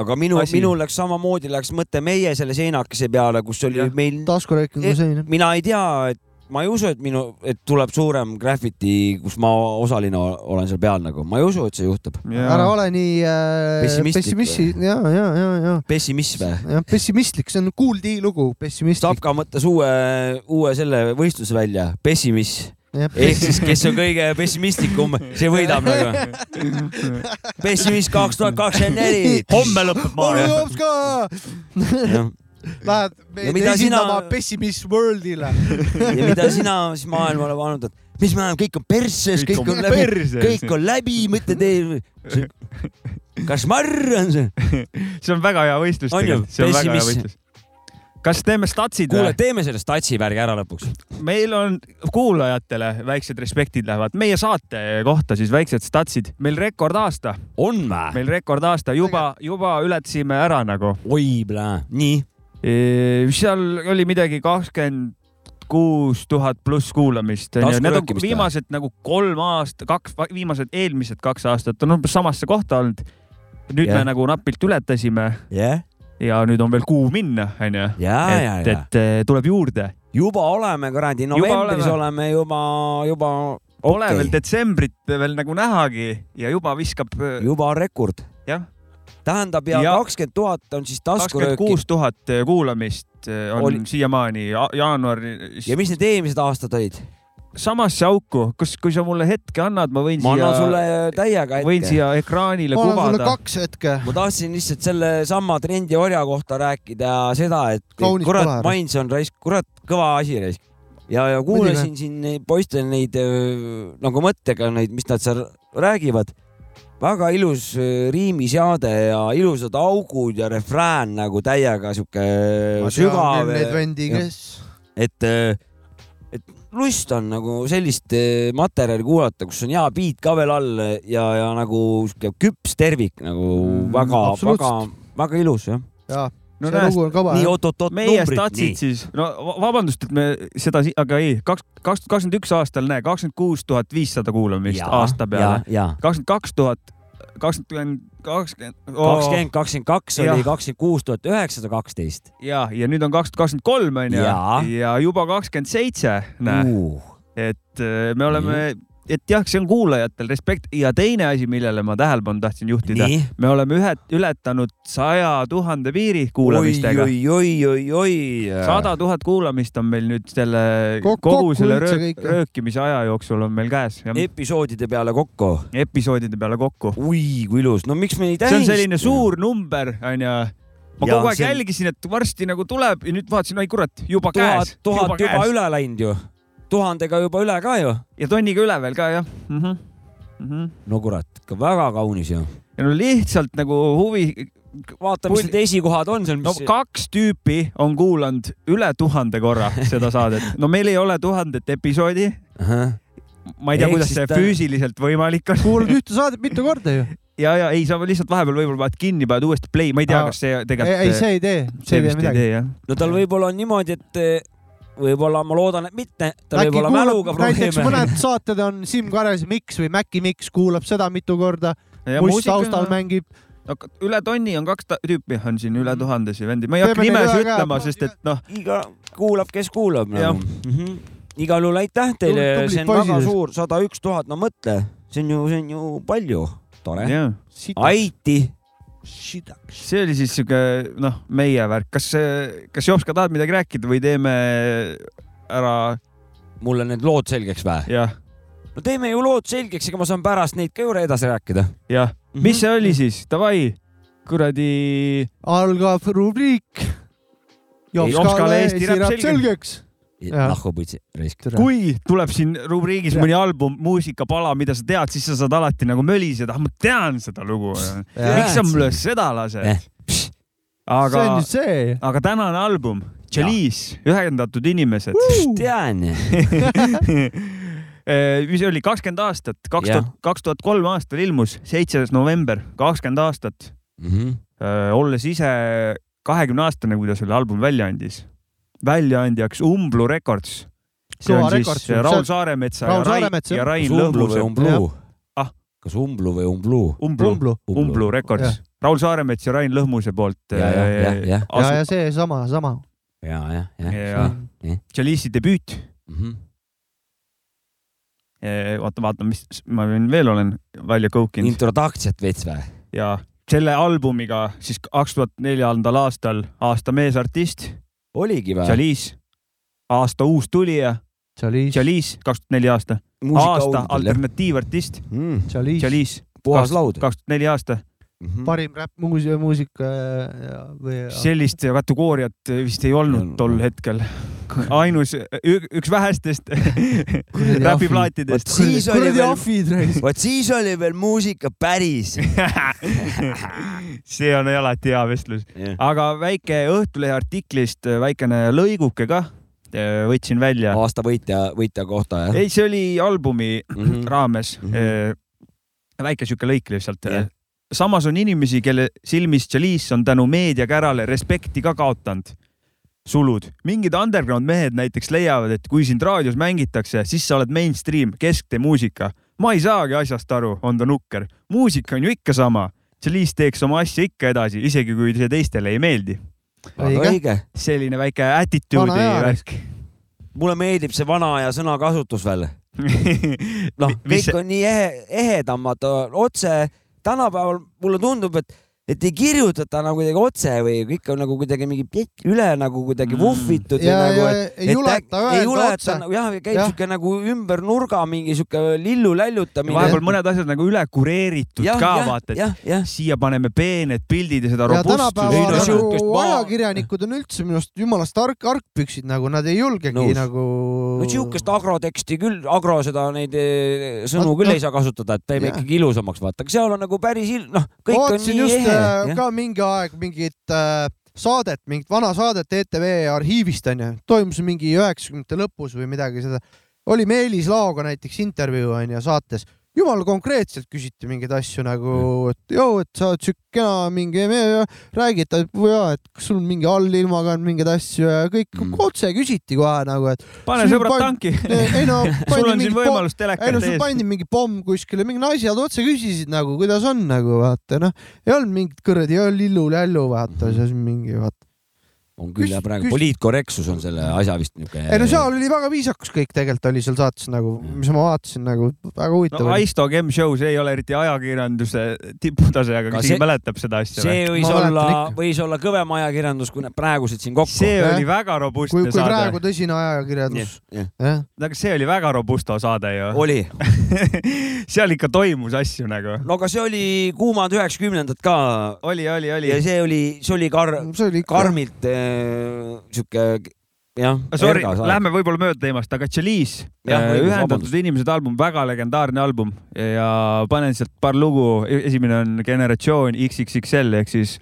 aga minu, minul läks samamoodi, läks mõte meie selle seinakese peale, kus oli ja. meil. taskuröökingu sein. mina ei tea, et ma ei usu, et minu, et tuleb suurem graffiti, kus ma osaline olen seal peal nagu, ma ei usu, et see juhtub. ära ole nii äh, pessimistlik. ja, ja, ja, ja. pessimism või? jah, pessimistlik, see on cool lugu, pessimistlik. Sapka mõtles uue, uue selle võistluse välja, pessimism ehk siis, kes on kõige pessimistlikum, see võidab nagu. pessimist kaks tuhat kakskümmend neli, homme lõpeb maa. Lähed meid esindama sina... Pessimist Worldile. Ja mida sina siis maailmale pannud, et mis me oleme, kõik on persses, kõik, on läbi, kõik on läbi, mõtled ei. košmarr on see. see on väga hea võistlus see on väga hea võistlus kas teeme statsid kuule, teeme selle statsi värgi ära lõpuks. meil on kuulajatele väiksed respektid lähevad, meie saate kohta siis väiksed statsid, meil rekordaasta. on vä? meil rekordaasta, juba, juba ületasime ära nagu. oi, nii. seal oli midagi kakskümmend kuus tuhat pluss kuulamist. Need on viimased nagu kolm aastat, kaks, viimased eelmised kaks aastat on umbes samasse kohta olnud. nüüd yeah. me nagu napilt ületasime yeah ja nüüd on veel kuu minna, onju. et, et tuleb juurde. juba oleme kuradi, novembris oleme. oleme juba, juba Pole okay. veel detsembrit veel nagu nähagi ja juba viskab. juba on rekord. jah. tähendab ja kakskümmend tuhat on siis taskurööki. kuus tuhat kuulamist on Oli... siiamaani jaanuaris. ja mis need eelmised aastad olid? Samasse auku, kus, kui sa mulle hetke annad, ma võin ma siia. ma annan sulle täiega hetke. võin siia ekraanile ma kuvada. sulle kaks hetke. ma tahtsin lihtsalt sellesama trendiorja kohta rääkida ja seda, et Kaunis kurat, Mainz on raisk, kurat, kõva asi raisk. ja, ja kuulasin siin poistel neid nagu mõttega neid, mis nad seal räägivad. väga ilus riimiseade ja ilusad augud ja refrään nagu täiega sihuke sügav. Neid vendi, kes. et lust on nagu sellist eh, materjali kuulata, kus on hea beat ka veel all ja, ja nagu sihuke küps tervik nagu väga mm,, väga, väga ilus jah. jaa no see lugu on kõva. nii oot-oot-oot. meie statsid siis, no vabandust, et me seda, aga ei, kaks, kaks, kakskümmend üks aastal, näe, kakskümmend kuus tuhat viissada kuulamist ja, aasta peale. kakskümmend kaks tuhat kakskümmend, kakskümmend. kakskümmend, kakskümmend kaks oli kakskümmend kuus tuhat üheksasada kaksteist. ja, ja nüüd on kaks tuhat kakskümmend kolm onju ja juba kakskümmend seitse, näe. Uh.. et äh, me oleme mm et jah, see on kuulajatel respekt ja teine asi, millele ma tähelepanu tahtsin juhtida, me oleme ühe, ületanud saja tuhande piiri kuulamistega. oi, oi, oi, oi. sada tuhat kuulamist on meil nüüd selle Kok kogu selle röök, röökimise aja jooksul on meil käes. episoodide peale kokku. episoodide peale kokku. oi, kui ilus, no miks me ei tähista? see on selline suur number, onju ma ja, kogu aeg see... jälgisin, et varsti nagu tuleb ja nüüd vaatasin, oi kurat, juba tuhat, käes. tuhat juba, juba üle läinud ju tuhandega juba üle ka ju. ja tonniga üle veel ka jah mm. -hmm. Mm -hmm. no kurat, ikka väga kaunis ju. ja no lihtsalt nagu huvi. vaata, mis need esikohad on seal mis.... no kaks tüüpi on kuulanud üle tuhande korra seda saadet. no meil ei ole tuhandet episoodi uh. -huh. ma ei tea, kuidas see ta... füüsiliselt võimalik on. kuulad ühte saadet mitu korda ju ja, ja ei, sa lihtsalt vahepeal võib-olla paned kinni, paned uuesti play, ma ei tea, kas see tegelikult. ei, see ei tee, see ei tee midagi. no tal võib-olla on niimoodi, et võib-olla ma loodan, et mitte, tal võib olla mäluga probleeme. näiteks mõned saated on Siim Karesi Miks või Maci Miks kuulab seda mitu korda. Must taustal mängib. No üle tonni on kaks tüüpi, on siin üle tuhandesi vendi, ma ei hakka nimesid ütlema, sest et noh. iga kuulab, kes kuulab nagu. Mm -hmm. igal juhul aitäh teile, see on väga suur, sada üks tuhat, no mõtle, see on ju, see on ju palju, tore. Aiti see oli siis siuke noh, meie värk, kas, kas Jops ka tahad midagi rääkida või teeme ära? mulle need lood selgeks või? no teeme ju lood selgeks, ega ma saan pärast neid ka juurde edasi rääkida. jah mm, -hmm. mis see oli siis, davai, kuradi. algab rubriik. Jops Kale Eesti räpp selgeks nahkuputsi raisk. kui tuleb siin rubriigis mõni album, muusikapala, mida sa tead, siis sa saad alati nagu möliseda, ah ma tean seda lugu. miks sa mulle seda lased? aga, aga tänane album, Chalice, Ühendatud inimesed. tean eh, mis oli kakskümmend aastat, kaks tuhat, kaks tuhat kolm aastal ilmus, seitses november, kakskümmend aastat mm. -hmm. olles ise kahekümne aastane, kui ta selle albumi välja andis väljaandjaks Umblu Records. see on siis Raul Saaremetsa Raul ja, Saaremetsa. ja Rain Lõhmuse. ah, kas Umblu või Umblu? Umblu, Umblu, Umblu Records. Raul Saaremets ja Rain Lõhmuse poolt. ja, ja, ja, ja, ja, ja seesama, sama. ja, ja, ja. ja Chalice'i debüüt mm. -hmm vaata, vaata, mis ma veel olen välja koukinud. Introduction'it veits või? ja selle albumiga siis kaks tuhat neljandal aastal aasta meesartist oligi või? Chalice, aasta uus tulija. Chalice, Chalice, kaks tuhat neli aasta. aasta alternatiivartist mm.. Chalice, Chalice, puhas laud. kaks tuhat neli aasta mm. -hmm. parim räpp muusika, muusika või? sellist kategooriat vist ei olnud tol hetkel. ainus, üks vähestest räpiplaatidest. siis oli veel, vot siis oli veel muusika päris see on alati hea vestlus yeah., aga väike Õhtulehe artiklist väikene lõiguke kah võtsin välja. aasta võitja, võitja kohta jah? ei, see oli albumi mm -hmm. raames mm. -hmm. väike sihuke lõik lihtsalt yeah samas on inimesi, kelle silmis Chalice on tänu meediakärale respekti ka kaotanud. sulud, mingid underground mehed näiteks leiavad, et kui sind raadios mängitakse, siis sa oled mainstream, kesktee muusika. ma ei saagi asjast aru, on ta nukker. muusika on ju ikka sama. Chalice teeks oma asja ikka edasi, isegi kui see teistele ei meeldi. selline väike attitude'i värk. mulle meeldib see vana aja sõnakasutus veel noh, kõik on nii ehe, ehedamad, otse tänapäeval mulle tundub, et et ei kirjutata nagu kuidagi otse või kõik on nagu kuidagi mingi üle nagu kuidagi vuhvitud mm. ja, nagu, et, ei juleta öelda otse. jah, käib ja. siuke nagu ümber nurga mingi siuke lillu lällutamine. vahepeal mõned asjad nagu üle kureeritud ja, ka vaata, et siia paneme peened pildid ja seda robustsust. nagu ajakirjanikud on üldse minu arust jumalast arg, argpüksid nagu nad ei julgegi Nõus. nagu. no siukest agroteksti küll, agro seda neid eh, sõnu küll no. ei saa kasutada, et teeme ikkagi ilusamaks vaata, aga seal on nagu päris il-, noh, kõik on nii ehe Äh, ka mingi aeg mingit äh, saadet, mingit vana saadet ETV arhiivist onju, toimus mingi üheksakümnendate lõpus või midagi seda. oli Meelis Laoga näiteks intervjuu onju saates jumala konkreetselt küsiti mingeid asju nagu, et joo, et sa oled siuke kena mingi, räägid, et kas sul mingi allilmaga on mingeid asju ja kõik mm. otse küsiti kohe nagu, et. pane sõbrad tanki. ei no. sul on siin võimalus telekat ees. ei no sul pandi mingi pomm kuskile, mingi naised otse küsisid nagu, kuidas on nagu vaata noh, ei olnud mingit kuradi lillu-lällu vaata mm., siis mingi vaata on küll jah, praegu küs... poliitkorrektsus on selle asja vist niisugune. ei no seal oli väga viisakas kõik tegelikult oli seal saates nagu, mis ma vaatasin nagu väga huvitav no,. Aisto Game Show, see ei ole eriti ajakirjanduse tiputase, aga keegi mäletab seda asja. see võis ma olla, võis olla kõvem ajakirjandus, kui need praegused siin kokku. see oli väga robustne kui, kui saade. praegu tõsine ajakirjandus. aga see oli väga robusto saade ju. oli seal ikka toimus asju nagu. no aga see oli kuumad üheksakümnendad ka. oli, oli, oli. ja see oli, see oli kar-, karmilt äh, sihuke jah. Sorry, lähme võib-olla mööda teemast, aga äh, Ühendatud Inimesed album, väga legendaarne album ja panen sealt paar lugu. E-, esimene on Generatsioon XXXL ehk siis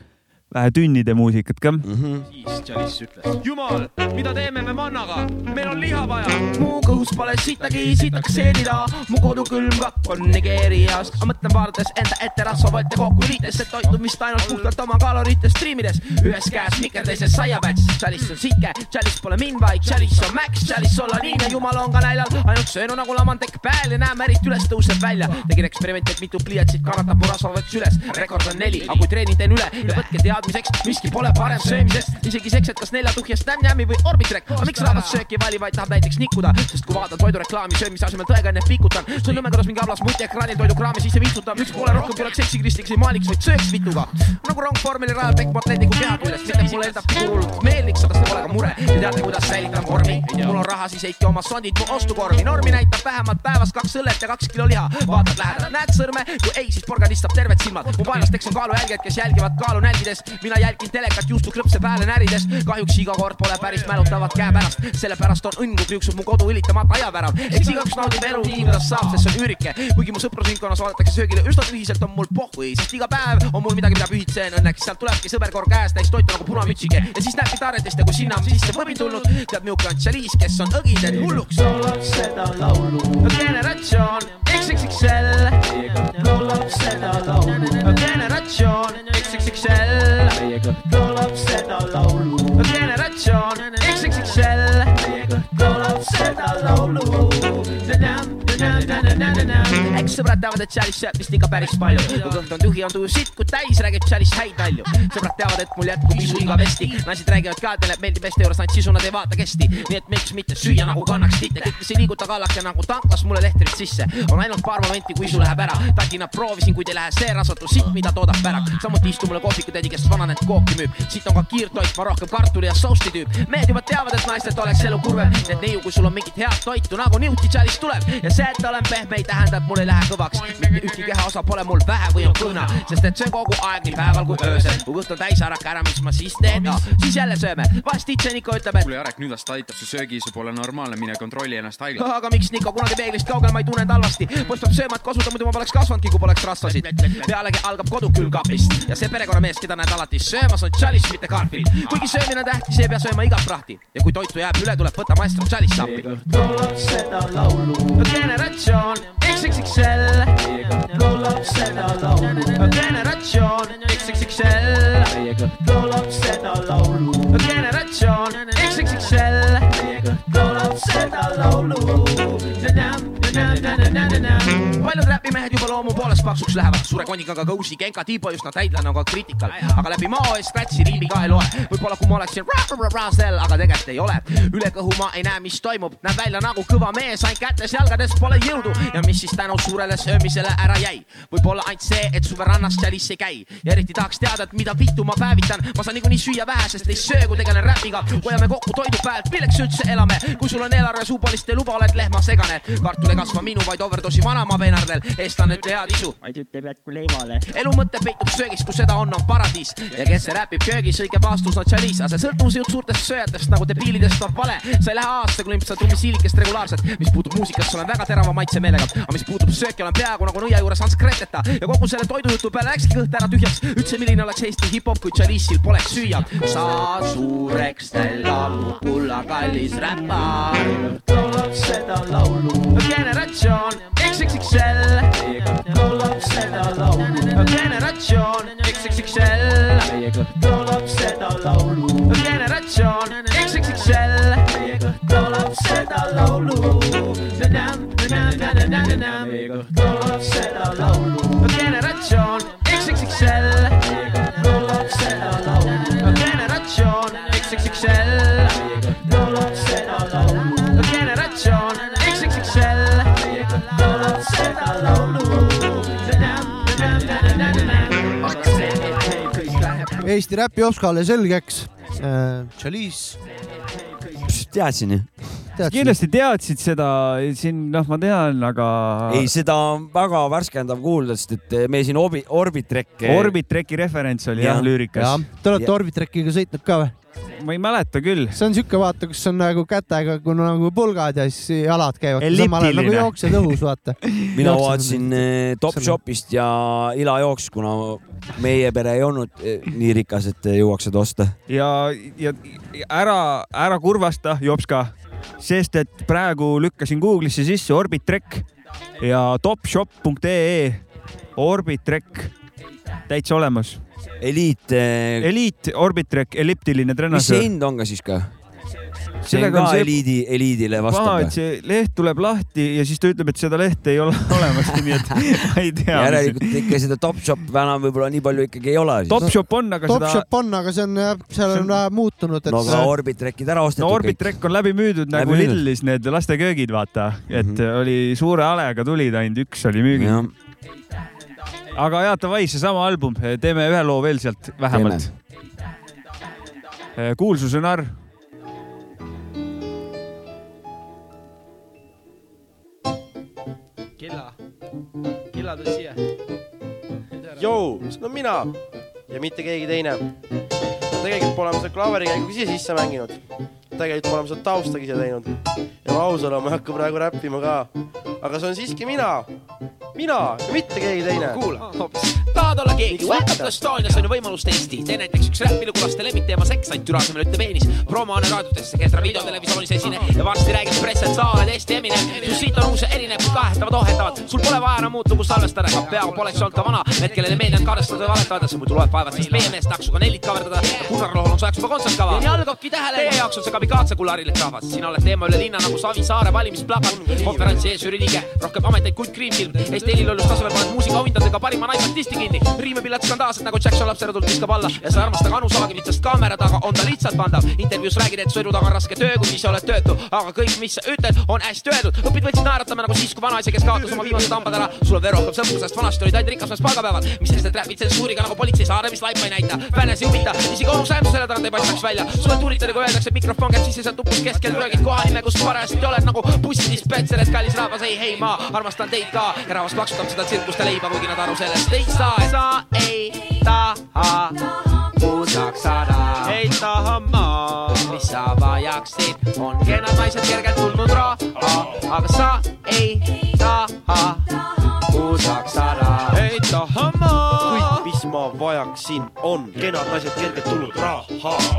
vähe tünnide muusikat ka mm. -hmm. siis Chalice ütles. jumal, mida teeme me mannaga, meil on liha vaja. mu kõhus pole sittagi, sitaks seenida, mu kodukülmkapp on Nigeerias. ma mõtlen vaadates enda ette rasvavõtte kokku liites, et toitumist ainult puhtalt oma kaloritest striimides. ühes käes miker, teises saiapäts. Chalice on sitke, Chalice pole mind, vaid Chalice on Max, Chalice olla nii ja jumal on ka näljal. ainult söönu nagu lamantekk pääl ja näeme eriti üles tõuseb välja. tegin eksperimenti, et mitu pliiatsit kannatab mu rasvavõtt süles. rekord on neli, aga kui treening teen üle ja võtke teada teadmiseks, miski pole parem söömisest, isegi seks, et kas nelja tuhjast Nam-Nami või Orbitrek. aga miks rahvas sööki ei vali, vaid tahab näiteks nikkuda, sest kui vaatad toidureklaami söömise asemel tõega enne pikutan, nõme, kuidas mingi ablas multiekraanil toidukraami sisse vistutab, üks pole rohkem kui oleks seksikristliks ei maaliks, vaid sööks vituga. nagu rong vormeli rajab Pekk Atletiku peha küljest, mitte mulle enda figuurult meeldiks, aga see pole ka mure. Te teate, kuidas säilitan vormi, mul on raha, siis heitke oma sondid mu ostukorvi, normi näitab vähemalt päevas kaks õllet ja kaks kilo liha. vaatad lähedalt, näed sõrme, kui ei, siis porgandist saab terved silmad. mu vaenlasteks on kaalujälged, kes jälgivad kaalu nälgides. Mina jälgin telekat juustukrõpse pääle närides. kahjuks iga kord pole päris mälutavad käepärast, sellepärast on õnn, kui kriuksub mu kodu ülitamata ajavärav. eks igaüks naudib elu nii, kuidas saab, sest see on üürike. kuigi mu sõprusringkonnas vaadatakse söögile üsna tühiselt, on mul pohhui, sest iga päev on mul midagi, mida pühitsen. Õnneks sealt tulebki sõberkorv käest täis toitu nagu punamütsike ja siis näeb gitaretist ja kui sinna on sisse võbi tulnud, teab milline on Chalice, kes on õgidel hulluks. laulab seda laulu. generatsioon XXXL. laulab seda laulu. generatsioon XXXL. Laulab seda laulu. generatsioon XXXL. laulab seda laulu eks sõbrad teavad, et Chalice sööb vist ikka päris palju. kui kõht on tühi, on tuju sitt, kui täis, räägib Chalice häid nalju. sõbrad teavad, et mul jätkub isu igavesti. naised räägivad ka, et neile meeldib meeste juures ainult sisu, nad ei vaata kesti. nii et miks mitte süüa nagu kannaks titte, kõik, kes ei liiguta kallake nagu tanklas mulle lehtrit sisse. on ainult paar momenti, kui isu läheb ära. tagina proovisin, kuid ei lähe see rasvatu sitt, mida toodab pärak. samuti istub mulle kohvikutädi, kes vananenud kooki müüb. siit on ka kiirtoit, ma rohkem kartuli ja sousti tüüp. mehed juba teavad, et naistelt oleks elu kurvem. et neiu, kui sul on mingit head toitu nagu Newti Chalice tuleb ja see, et olen pehme, ei tähenda, et mul ei lähe kõvaks. mitte ühtki kehaosa pole mul vähe või on kõhna, sest et on kogu aeg nii päeval kui öösel. kui kõht on täis, äraka ära, mis ma siis teen no,, siis jälle sööme. vahest Itse Niko ütleb, et kuule Jarek, nüüd las ta aitab, su söögiisu pole normaalne, mine kontrolli ennast haiglas. aga miks Niko kunagi peeglist kaugel, ma ei tunne end halvasti. poiss peab sööma, et kosuda, muidu ma poleks kasvanudki, kui poleks rasvasid. pealegi algab kodu külmkapist ja see perekonnamees, keda näed alati söömas, on Chalice, mitte Garfield. kuigi söömine on tähtis, ei pea sööma igat prahti ja kui toitu jääb üle, tuleb võtta maestro Chalice appi. laulab seda laulu. generatsioon XXXL. laulab seda laulu. generatsioon XXXL. laulab seda laulu. generatsioon XXXL. laulab seda laulu. Paljud räpimehed juba loomu poolest paksuks lähevad, suure konikaga kõusi, kenka, tiibo just nad häidlane on ka kriitikal, aga läbi mao eest scratch'i riimi ka ei loe. võib-olla kui ma oleksin Razel, aga tegelikult ei ole. üle kõhu ma ei näe, mis toimub, näeb välja nagu kõva mees, ainult kätes-jalgades pole jõudu ja mis siis tänu suurele söömisele ära jäi. võib-olla ainult see, et suve rannas Chalice ei käi ja eriti tahaks teada, et mida vittu ma päevitan. ma saan niikuinii süüa vähe, sest ei söö, kui tegelen räpiga. hoiame kokku toidu pealt, milleks üldse elame, kui sul on eelarve suupolist ei luba, oled lehma segane. kartul ei kasva minu, vaid overdoosi vanamaa peenardel. eestlane ütle head isu. vaid ütleb jätku leivale. elu mõte peitub söögis, kus seda on, on paradiis ja kes see räpib köögis, õige vastus on Chalice, aga see sõltuvusjutt suurtest sööjatest nagu debiilidest on vale. sa ei lähe aasta, kui limpsad tummisiilikest regulaarselt, mis puutub muusikasse, olen väga terava maitsemeelega, aga mis puutub sööki, olen peaaegu nagu nõia juures Hans Greteta ja kogu selle toidujutu peale läkski kõht ära tühjaks. üldse, milline oleks Eesti hip-hop, kui Chalice'il poleks süüa. sa suureks tällab kulla kallis räppar. laulab seda laulu. generatsioon XXXL. Laulab seda laulu. generatsioon XXXL. laulab seda laulu. generatsioon XXXL. laulab seda laulu. laulab seda laulu. generatsioon XXXL. Eesti räpi Oskale selgeks äh,. Chalice. teadsin ju. kindlasti teadsid seda, siin noh, ma tean, aga. ei, seda on väga värskendav kuulda, sest et me siin Orbi-, Orbitrek. Orbitreki referents oli jah, jah lüürikas. Te olete Orbitrekiga sõitnud ka või? Ma ei mäleta küll. see on siuke, vaata, kus on nagu kätega kuna nagu pulgad ja siis jalad käivad nagu jooksed õhus, vaata. mina vaatasin eh, Topshopist ja Ila jooks, kuna meie pere ei olnud eh, nii rikas, et jõuaks seda osta. ja, ja ära, ära kurvasta, Jopska, sest et praegu lükkasin Google'isse sisse Orbitrek ja topshop.ee Orbitrek täitsa olemas Eliit äh.... Eliit, Orbitrek, elliptiline treener. mis see hind on ka siis ka? see on ka see... eliidi, eliidile vastab. et see leht tuleb lahti ja siis ta ütleb, et seda lehte ei ole olemaski, nii et ma ei tea. järelikult ikka seda Topshop enam võib-olla nii palju ikkagi ei ole. Topshop on, aga Top seda. Topshop on, aga see on seal on vähe muutunud. no aga Orbitrekid ära ostetud. no Orbitrekk on läbi müüdud läbi nagu müüdud. Lillis need lasteköögid, vaata, et mm -hmm. oli suure halega tulid, ainult üks oli müügil. Aga ja davai, seesama album, teeme ühe loo veel sealt vähemalt. kuulsuse narr Killa, Killa tuli siia. Jou, no mina ja mitte keegi teine. tegelikult pole ma seda klaverikäigu ise sisse mänginud. Tegelikult pole ma seda taustagi ise teinud. ja ma aus olen, ma ei hakka praegu räppima ka. aga see on siiski mina mina, mitte keegi teine. kuula hoopis. tahad olla keegi? Welcome to Estonias on ju võimalus testi. tee näiteks üks räpilugulaste lemmikteema seks, ainult türa asemel ütle peenis. promo on raadiotesse, Kestra videotelevisioonis esine ja varsti räägib Presset, sa oled Eesti Eminem. su siit on uus ja erinev, kahetavad, ohetavad. sul pole vaja enam muutuvust salvestada, ega peaaegu poleks olnud ka vana. Need, kellele meeldinud kaardistada ja valetavad, see muidu loeb vaevalt, sest meie mees taksuga nellit kaverdada. Gunnar Lohol on sojaks juba kontsertkava. ja nii algabki tähele. Teie jaoks on see kamikaatse kularilik rahvas. sina oled teema üle linna nagu Savisaare valimisplakat. konverentsi eesjüri liige, rohkem ameteid kui kriimfilm. Eesti helilollus tasemel paned muusikaauhindadega parima naisartisti kinni. riimepillad skandaalsed nagu Jackson lapserodult viskab alla ja sa armastad Anu Saagivit, sest kaamera taga on ta lihtsalt pandav. intervjuus räägid, et sõidu taga on raske töö, kui ise oled töötu, aga kõik, mis sa ütled, on hästi öeldud. õpid võtsid naeratama nagu siis, kui vanaisa, kes kaotas oma viimased hambad ära. sul on veel rohkem sõpru, sest vanasti olid ainult rikas mees palgapäeval. mis sest, et räpid tsensuuriga nagu politsei saare, mis laipa ei näita. fännes ei huvita, isegi onu Sam selle tagant ei paistaks välja. sulle tulitada, kui öeldakse, et mikrofon sa tupus keskel röögid kohanime, kus parajasti oled nagu bussidispenser, et kallis rahvas, ei, hei, ma armastan teid ka ja rahvas plaksutab seda tsirkust ja leiba, kuigi nad aru sellest ei saa. sa ei taha puusaks saada. ei taha ma, mis sa vajaksid, on kenad naised kergelt tulnud raha, aga sa ei taha puusaks saada. ei taha ma mis ma vajaksin, on kenad naised kergelt tulnud raha.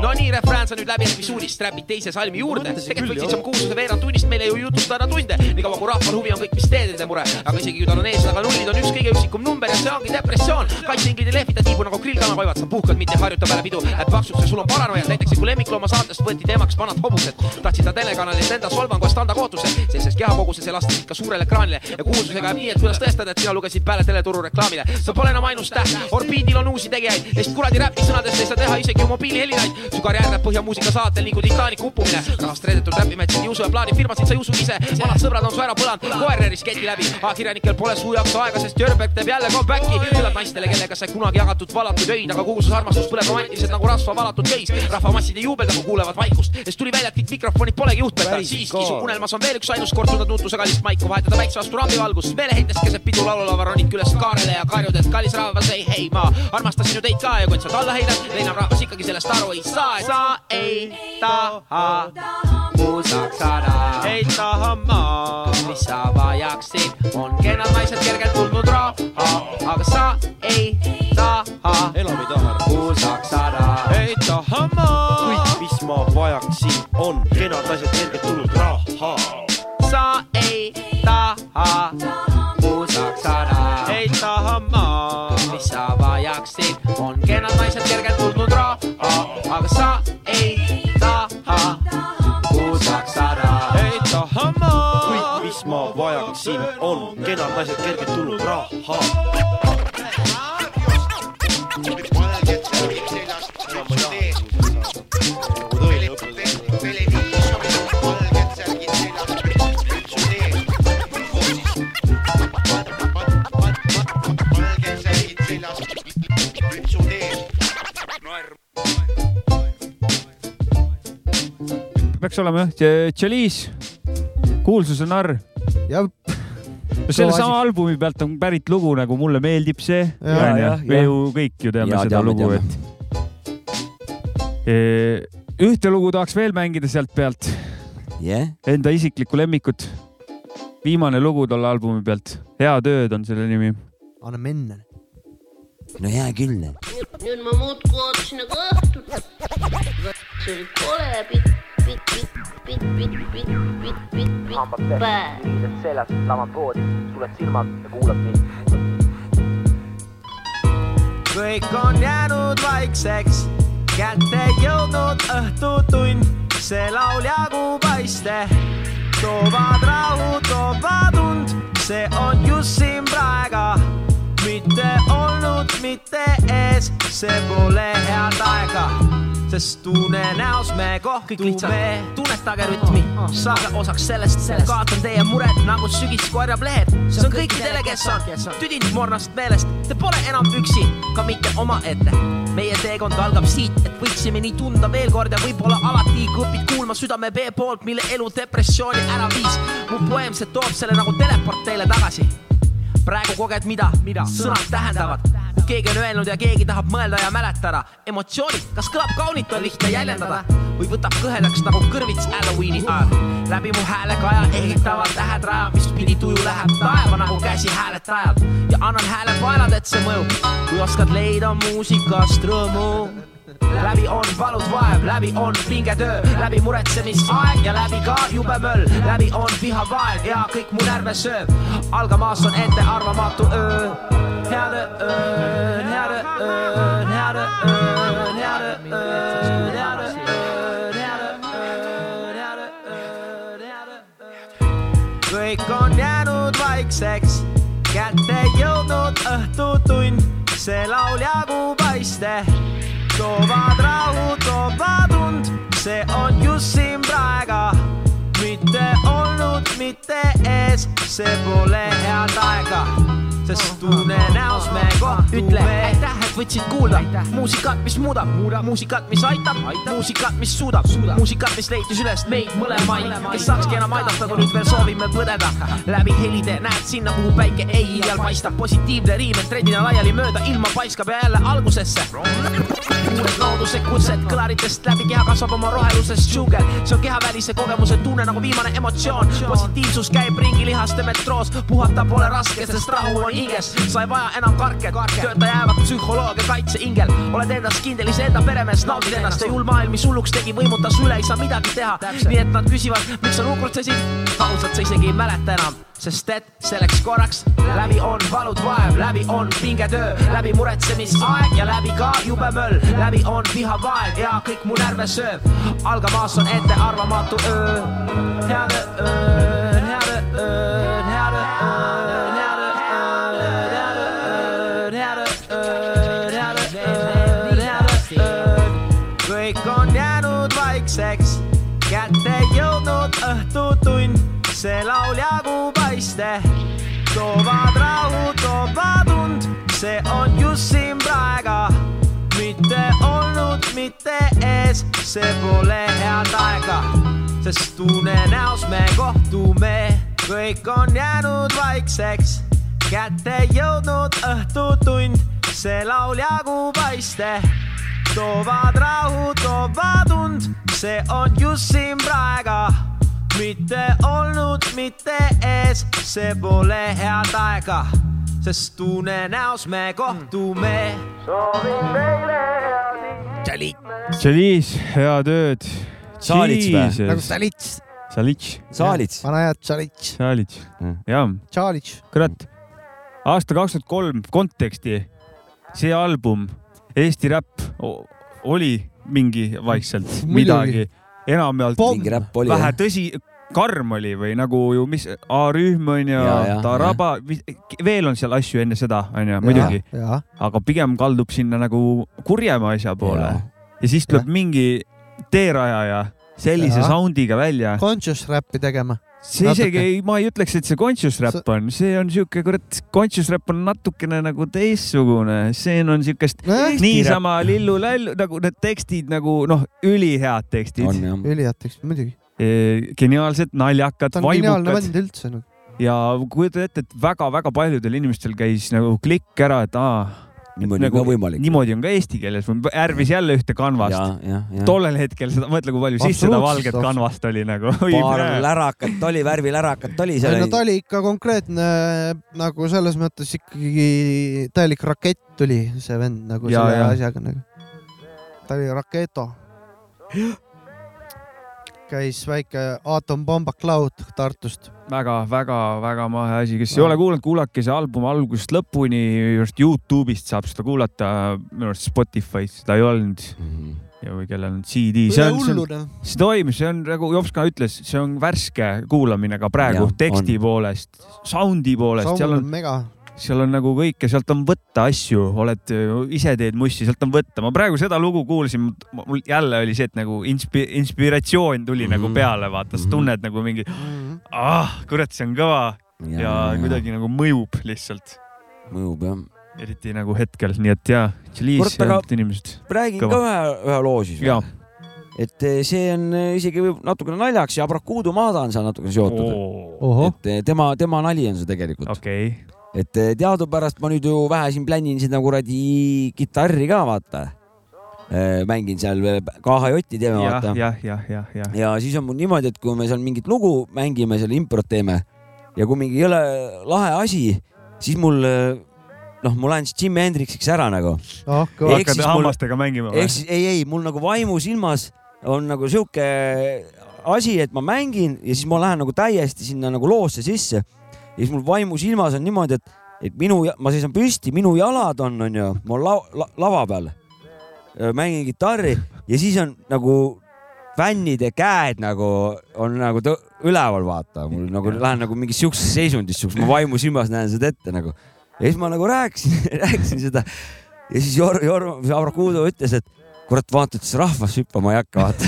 no nii, refrään sa nüüd läbi episoodist, räpid teise salmi juurde. tegelikult võiksid sa oma kuulsuse veerand tunnist meile ju jutustada tunde, niikaua kui rahval huvi on kõik, mis teed nende mure. aga isegi kui tal on ees, aga nullid on üks kõige üksikum number ja see ongi depressioon. kaitseinglid ei lehvita tiibu nagu grillkana koivad, sa puhkad, mitte ei harjuta peale pidu. Läheb paksuks ja sul on paranoia, näiteks kui lemmiklooma saatest võeti teemaks vanad hobused. tahtsid ta telekanalilt enda solvangu eest anda kootuse, sellises kehakoguses elastasid ka suurele ekraanile ja kuulsusega jääb nii, et kuidas tõestada, et sina lugesid peale teleturu reklaamile. sa pole enam ainus täht, orbiidil on uusi tegijaid, neist kuradi räpi sõnadest ei saa teha isegi mobiilihelinaid. su karjäär läheb põhjamuusika saatel nagu Titanicu uppumine. rahvast reedetud räpimetsid ei usu ja plaanifirmasid sa ei usu ise. vanad sõbrad on su ära põlanud, koerneris keti läbi. ajakirjanikel pole suu jaoks aega, sest Jörberg teeb jälle comeback'i. küllalt naistele, kellega sai kunagi jagatud valatud öid, aga kuulsus armastus põleb romantiliselt nagu rasva valatud köis. rahvamassid ei juubelda, kui kuulevad vaikust, sest tuli välja, et kõik mikrofonid polegi juhtmetal. siiski su unelmas on veel üks ainus kord tundnud nuutuse kallist maiku vahetada väikse vastu rambivalgust. meeleheitest keset pidu laululava ronid üles kaarele ja karjud, et kallis rahvas ei hei, ma armastasin ju teid ka ja kui sa alla heidad, leinab rahvas ikkagi sellest aru ei saa, et sa ei taha puusaks saada. ei taha ma, mis sa vajaksid, on kenad naised kergelt tulnud raha, aga sa ei taha. Enam ei taha puusaks saada. ei taha ma, kõik, mis ma vajaksin, on kenad naised kergelt tulnud raha. sa ei taha. Puusaks saada. ei taha ma, mis sa vajaksid, on kenad naised kergelt tulnud raha, aga sa ei taha vajaksin, on kenad naised kergelt tulnud raha. peaks olema jah, Chalice, kuulsuse narr. Jah no sellesama albumi pealt on pärit lugu nagu Mulle meeldib see. me ju kõik ju teame ja, seda teame, lugu, et e, ühte lugu tahaks veel mängida sealt pealt yeah.. Enda isiklikku lemmikut. viimane lugu tolle albumi pealt, Head ööd on selle nimi. anname enne. no hea küll. nüüd ma muudkui ootasin nagu õhtut. see oli kole pitt hambad pehmed, kivised seljas, lamad poodi, suled silmad ja kuulad mind. kõik on jäänud vaikseks, kätte jõudnud õhtutund, see lauljagu paiste toovad rahu, toovad und, see on just siin praega, mitte olnud, mitte ees, see pole head aega, sest tunne näos me kohtume. tunnetage rütmi, saage osaks sellest, kaotan teie mured nagu sügis korjab lehed. see on kõikidele, kes on. tüdinud mornast meelest, te pole enam üksi, ka mitte omaette. meie teekond algab siit, et võiksime nii tunda veel kord ja võib-olla alati, kui õpid kuulma südame vee poolt, mille elu depressiooni ära viis. mu poeem, see toob selle nagu teleport teile tagasi praegu koged mida, mida?, sõnad tähendavad, kui keegi on öelnud ja keegi tahab mõelda ja mäletada. emotsioonid, kas kõlab kaunilt, on lihtne jäljendada või võtab kõhedaks nagu kõrvits Halloweeni ajal. läbi mu häälekaja ehitavad tähed raja, mis pidi tuju läheb taeva nagu käsi hääletajal ja annan hääle vaenad, et see mõjub, kui oskad leida muusikast rõõmu läbi on valus vaev, läbi on pingetöö, läbi muretsemisaeg ja läbi ka jube möll, läbi on viha vaev ja kõik mu närve sööb. algamaas on ettearvamatu öö. head öö, head öö, head öö, head öö, head öö. kõik on jäänud vaikseks, kätte jõudnud õhtutund, see laul jagub aiste toovad rahu, toovad und, see on just siin praega, mitte olnud, mitte ees, see pole head aega, sest tunne näos me kohtume. ütle aitäh, et võtsid kuulda. Muusikat, mis muudab, muusikat, mis aitab, muusikat, mis suudab, muusikat, mis leidis üles meid mõlemaid, kes saakski enam aidata, kui nüüd veel soovime põdeda. läbi helide näed sinna, kuhu päike ei iial paistab, positiivne riim, et trendina laiali mööda ilma paiskab ja jälle algusesse. Uued looduse kutsed kõlaritest läbi keha kasvab oma roheluses džungel, see on kehavälise kogemuse tunne nagu viimane emotsioon. Positiivsus käib ringi lihaste metroos, puhata pole raske, sest rahu on hinges, sa ei vaja enam karket, tööta jäävat psühholoog ja kaitseingel. oled endas kindel, iseenda peremees, naudid ennast. ja jull maailm, mis hulluks tegi, võimutas üle, ei saa midagi teha. nii et nad küsivad, miks sa nukrutsesid, ausalt sa isegi ei mäleta enam sest et selleks korraks läbi on valud vaev, läbi on pingetöö, läbi muretsemisaeg ja läbi ka jube möll, läbi on vihavaev ja kõik mu närve sööb. algamas on ettearvamatu öö, head öö, head öö. vaikseks kätte jõudnud õhtutund, see laul. Mitte ees, see pole head aega, sest tunne näos me kohtume, kõik on jäänud vaikseks, kätte jõudnud õhtutund, see lauljagu paiste toovad rahu, toovad und, see on just siin praega mitte olnud, mitte ees, see pole head aega, sest tunne näos me kohtume. soovin teile head Tšaliis, head ööd. Saalits või? nagu Salits. Salits. Saalits. vana hea Tšalits. Saalits, jah. Tšalits. kurat, aasta kaks tuhat kolm konteksti, see album, Eesti räpp oli mingi vaikselt midagi, enamjaolt mingi räpp oli vähe tõsi, karm oli või nagu ju, mis A-rühm on ju Ja, ja,, Taraba, veel on seal asju enne seda, on ju, muidugi, aga pigem kaldub sinna nagu kurjema asja poole Jaa. ja siis tuleb mingi teerajaja sellise Jaa. sound'iga välja. conscious räppi tegema. see isegi ei, ma ei ütleks, et see conscious rap on, see on siuke kurat, conscious rap on natukene nagu teistsugune, see on siukest Nojah. niisama lillu-lällu nagu need tekstid nagu noh, ülihead tekstid, ülihead tekstid muidugi. geniaalsed, naljakad, vaimukad nagu.. ja kujutad ette, et väga-väga paljudel inimestel käis nagu klikk ära, et aa, niimoodi on ka võimalik. niimoodi on ka eesti keeles, ärvis jälle ühte kanvast. tollel hetkel seda, mõtle, kui palju siis seda valget absoluutselt. kanvast oli nagu. paar lärakat oli, värvilärakat oli ei seal no. ta oli ikka konkreetne nagu selles mõttes ikkagi täielik rakett oli see vend nagu Ja, selle ja. asjaga nagu. ta oli raketo. käis väike aatompomba Cloud Tartust. väga-väga-väga mahe asi, kes ei ole kuulanud, kuulake see album algusest lõpuni, just Youtube'ist saab seda kuulata, minu arust Spotify's seda ei olnud. ja või kellel on CD, see on, see on, hullune. see toimib, see on nagu Jops ka ütles, see on värske kuulamine ka praegu Jah, teksti on. poolest, sound'i poolest, Sound seal on on, mega. Seal on nagu kõike, sealt on võtta asju, oled ise teed mussi, sealt on võtta. ma praegu seda lugu kuulsin, mul jälle oli see, et nagu inspi-, inspiratsioon tuli mm -hmm. nagu Mhm. peale, vaata, sa tunned nagu mingi, ah, kurat, see on kõva ja, ja kuidagi nagu mõjub lihtsalt, mõjub jah. eriti nagu hetkel, nii et jaa, Kurat, ja need inimesed. räägin Kõva. ka ühe, ühe loo siis Jaa.. et eh, see on eh, isegi natukene naljaks ja Abrakuudu Maada on seal natukene seotud. et tema, tema nali on see tegelikult. okei okay., et eh, teadupärast ma nüüd ju vähe siin plännin sinna kuradi kitarri ka vaata. mängin seal eh, KHJ-i teeme jah, vaata. jah, jah, jah, jah. ja siis on mul niimoodi, et kui me seal mingit lugu mängime, seal improt teeme ja kui mingi jõle lahe asi, siis mul eh, noh, ma lähen siis Jimi Hendrixiks ära nagu. ah kõva. Ehk hakkad hammastega mängima või ehk? siis ei, ei mul nagu vaimusilmas on nagu sihuke asi, et ma mängin ja siis ma lähen nagu täiesti sinna nagu loosse sisse. Ja siis mul vaimusilmas on niimoodi, et, et minu, ma seisan püsti, minu jalad on, onju, ma la, la, lava peal. mängin kitarri ja siis on nagu fännide käed nagu on nagu üleval, vaata, mul nagu lähen nagu mingis siukses seisundis, siukses, ma vaimusilmas näen seda ette nagu. ja siis ma nagu rääkisin, rääkisin seda ja siis Jor-, Jor-, see Abrakuudo ütles, et kurat, vaata, et see rahvas hüppama ei hakka, vaata.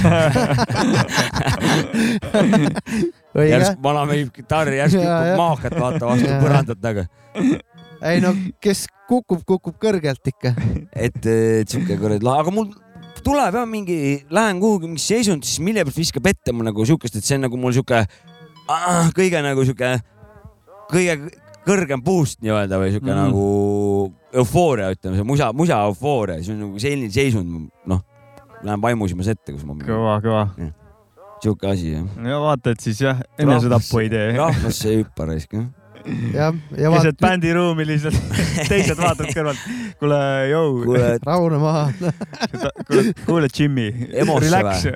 järsku. vana mängib kitarri, järsku hüppab maakat, vaata vastu põrandat nagu. ei no kes kukub, kukub kõrgelt ikka. et, et siuke kuradi, aga mul tuleb jah mingi, lähen kuhugi mingisse seisundisse, mille pealt viskab ette mul nagu siukest, et see on nagu mul siuke ah, kõige nagu siuke, kõige kõrgem boost nii-öelda või siuke mm. nagu eufooria, ütleme see musa, musa eufooria, see on nagu selline seisund, noh, lähen vaimusilmas ette, kus ma, kõva, kõva. siuke asi jah. ja vaata, et siis jah, enesetappu ei tee. rahvasse ei hüppa raisk jah. jah, ja keset vaata, bändiruumi lihtsalt, teised vaatavad kõrvalt. kuule, jõu, kuule, rahune maha. kuule, kuule, Jimmy, Emosse relax,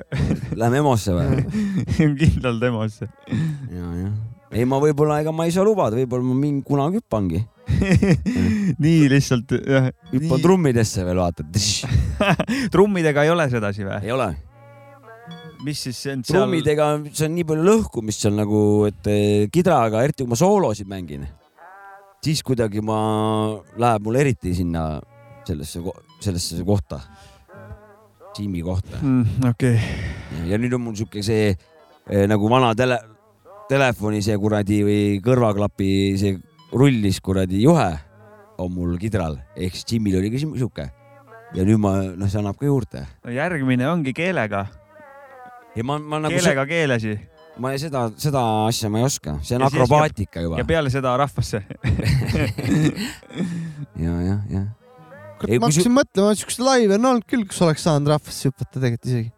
lähme EMO-sse või? kindlalt EMO-sse. ja, jah. ei, ma võib-olla, ega ma ei saa lubada, võib-olla ma mingi kunagi hüppangi. nii lihtsalt, jah. hüppan trummidesse veel vaata. trummidega ei ole sedasi või? ei ole. mis siis see on seal? trummidega, see on nii palju lõhkumist seal nagu, et eh, kidraga, eriti kui ma soolosid mängin, siis kuidagi ma, läheb mul eriti sinna sellesse, sellesse kohta, Jimmy kohta. Mm, okei, ja nüüd on mul sihuke see eh, nagu vana tele, telefoni see kuradi või kõrvaklapi see rullis kuradi juhe on mul kidral, ehk siis Jimmyl oli ka sihuke. ja nüüd ma, noh, see annab ka juurde. no järgmine ongi keelega, ja ma, ma nagu, keelega keelesi ma ei- seda, seda asja ma ei oska, see on Ja akrobaatika juba ja. peale seda rahvasse. ja, jah, jah. kurat, Ei, ma kui su- hakkasin mõtlema, siukest laivi on olnud küll, kus oleks saanud rahvasse hüpata tegelikult isegi.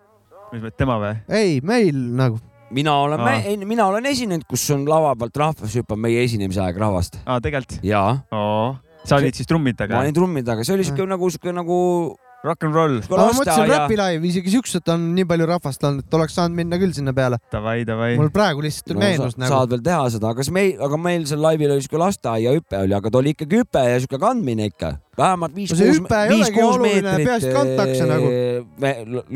mis mõtled, tema või? ei, meil nagu. Mina olen mina olen esinenud, kus on lava pealt rahvas hüppab meie esinemise aeg rahvast. aa, tegelikult? jaa, sa olid siis trummid ma taga? olin trummi taga, see oli siuke nagu, siuke nagu Rock n roll, ma mõtlesin Räpi laivi, isegi siuksed on nii palju rahvast olnud, et oleks saanud minna küll sinna peale. davai, davai. mul praegu lihtsalt no, meenus sa, nagu. saad veel teha seda, aga see meil, aga meil seal laivil oli siuke lasteaiahüpe oli, aga ta oli ikkagi hüpe ja siuke kandmine ikka. vähemalt viis, kuus, viis, kuus meetrit. peaasi, et kantakse nagu.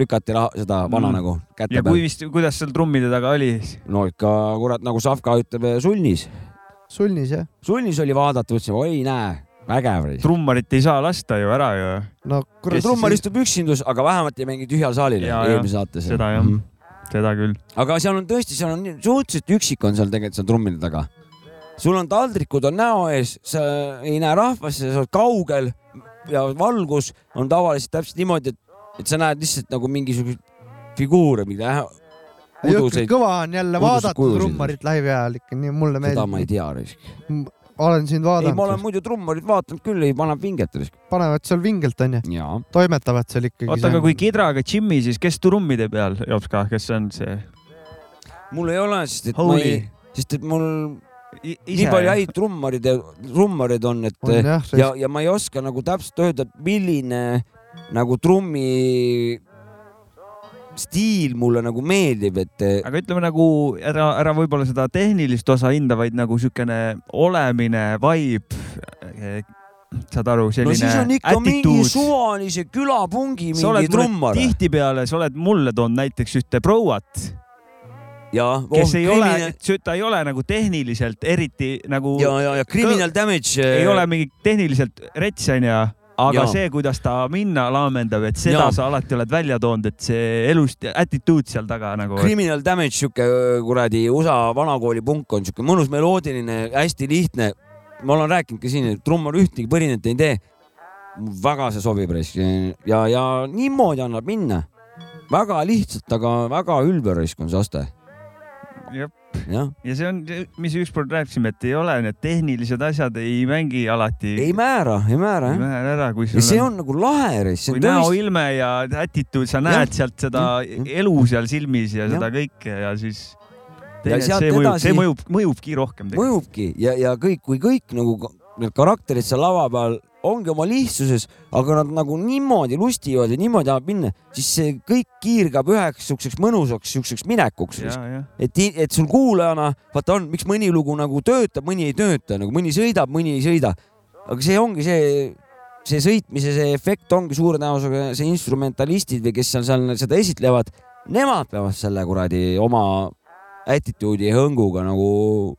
lükati raha, seda vana Mm. nagu käte ja peal kui. vist, kuidas seal trummide taga oli? no ikka kurat nagu Savka ütleb, sulnis. sulnis jah? sulnis oli vaadata, mõtlesin, oi näe, vägev. trummarit ei saa lasta ju ära ju. no kurat. trummar istub üksindas, aga vähemalt ei mängi tühjal saalil eelmises saates. seda jah, seda küll. aga seal on tõesti, seal on suhteliselt üksik on seal tegelikult seal trummide taga. sul on taldrikud on näo ees, sa ei näe rahvast, sa oled kaugel ja valgus on tavaliselt täpselt niimoodi, et, et sa näed lihtsalt nagu mingisuguseid figuure, mida uduseid, kõva on jälle vaadata trummarit laivi ajal ikka, nii mulle seda ma ei meeldib. tea risk. Olen sind ei, ma olen vaadanud, muidu trummarit vaadanud küll, ei pane pinget risk. panevad seal vingelt onju, toimetavad seal ikkagi. oota, aga kui kidraga Jimmy, siis kes trummide peal, Jops ka, kes on see? mul ei ole, sest et ma Holy ei, sest et mul nii ise palju häid trummarid ja trummarid on, et on jah, ja, ja ma ei oska nagu täpselt öelda, milline nagu trummi stiil mulle nagu meeldib, et aga ütleme nagu ära, ära võib-olla seda tehnilist osa hinda, vaid nagu siukene olemine, vibe. saad aru, no selline siis on ikka mingi attitude. suvalise külapungi mingi trummar. tihtipeale, sa oled mulle toonud näiteks ühte prouat, ja, kes ei ole kriminal..., ta ei ole nagu tehniliselt eriti nagu. ja, ja, ja criminal damage. ei ole mingi tehniliselt rets onju, aga Jaa. see, kuidas ta minna laamendab, et seda Jaa. sa alati oled välja toonud, et see elust, attitude seal taga nagu. Criminal damage, sihuke kuradi USA vanakooli punk on sihuke mõnus meloodiline, hästi lihtne. ma olen rääkinud ka siin, et trummar ühtegi põrinat ei tee. väga see sobib raisk ja, ja niimoodi annab minna. väga lihtsalt, aga väga ülbe raisk on see aste. jah, jah, ja see on, mis ükskord rääkisime, et ei ole need tehnilised asjad ei mängi alati. ei määra, ei määra ei jah. määra ära, kui ja sul see on nagu lahe kui on tõesti. näoilme ja attitude, sa näed Jah. sealt seda elu seal silmis ja seda kõike ja siis. Ja sealt see mõjub, edasi- see mõjub, mõjubki rohkem. mõjubki ja, ja kõik, kui kõik nagu need karakterid seal lava peal ongi oma lihtsuses, aga nad nagu niimoodi lustivad ja niimoodi annab minna, siis see kõik kiirgab üheks siukseks mõnusaks siukseks minekuks. et, et sul kuulajana vaata on, miks mõni lugu nagu töötab, mõni ei tööta, nagu mõni sõidab, mõni ei sõida. aga see ongi see, see sõitmise see efekt ongi suure tõenäosusega see instrumentalistid või kes seal, seal seda esitlevad, nemad peavad selle kuradi oma attitude'i ja hõnguga nagu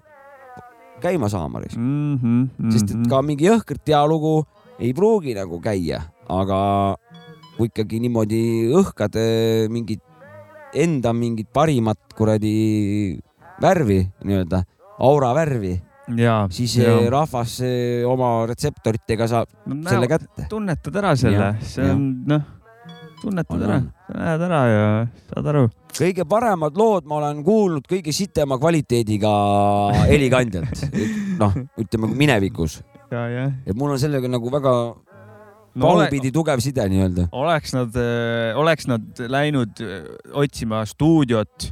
käima saama mm. mm. -hmm, sest et ka mingi jõhkrat dialoogu ei pruugi nagu käia, aga kui ikkagi niimoodi õhkad mingit enda mingit parimat kuradi värvi nii-öelda, aura värvi, ja, siis ja. ja. rahvas oma retseptoritega saab Nad selle kätte. tunnetad ära selle see on noh, tunnetad On, ära sa näed ära ja saad aru. kõige paremad lood ma olen kuulnud kõige sitema kvaliteediga helikandjalt, noh, ütleme minevikus, et mul on sellega nagu väga No palupidi tugev side nii-öelda. oleks nad, oleks nad läinud öö, otsima stuudiot,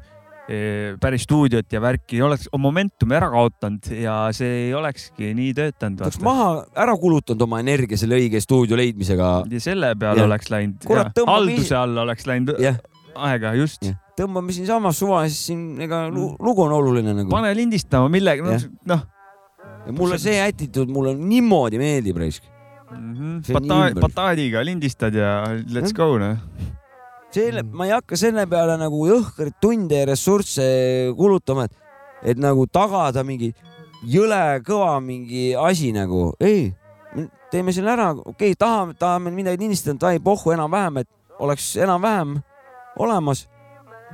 päris stuudiot ja värki, oleks Momentumi ära kaotanud ja see ei olekski nii töötanud. oleks maha ära kulutanud oma energia selle õige stuudio leidmisega. ja selle peale Jah. oleks läinud, halduse alla oleks läinud Jah. aega, just. tõmbame siinsamas suvalises siin, ega lu- lugu on oluline nagu. pane lindistama millega, noh ja mulle see attitude mulle niimoodi meeldib raisk. mm -hmm. ümber. bataadiga lindistad ja let's Jah. go noh. selle, ma ei hakka selle peale nagu jõhkraid tunde ja ressursse kulutama, et, et nagu tagada mingi jõle kõva mingi asi nagu, ei, teeme selle ära, okei okay,, tahame, tahame midagi lindistada, davai, pohhu enam-vähem, et oleks enam-vähem olemas.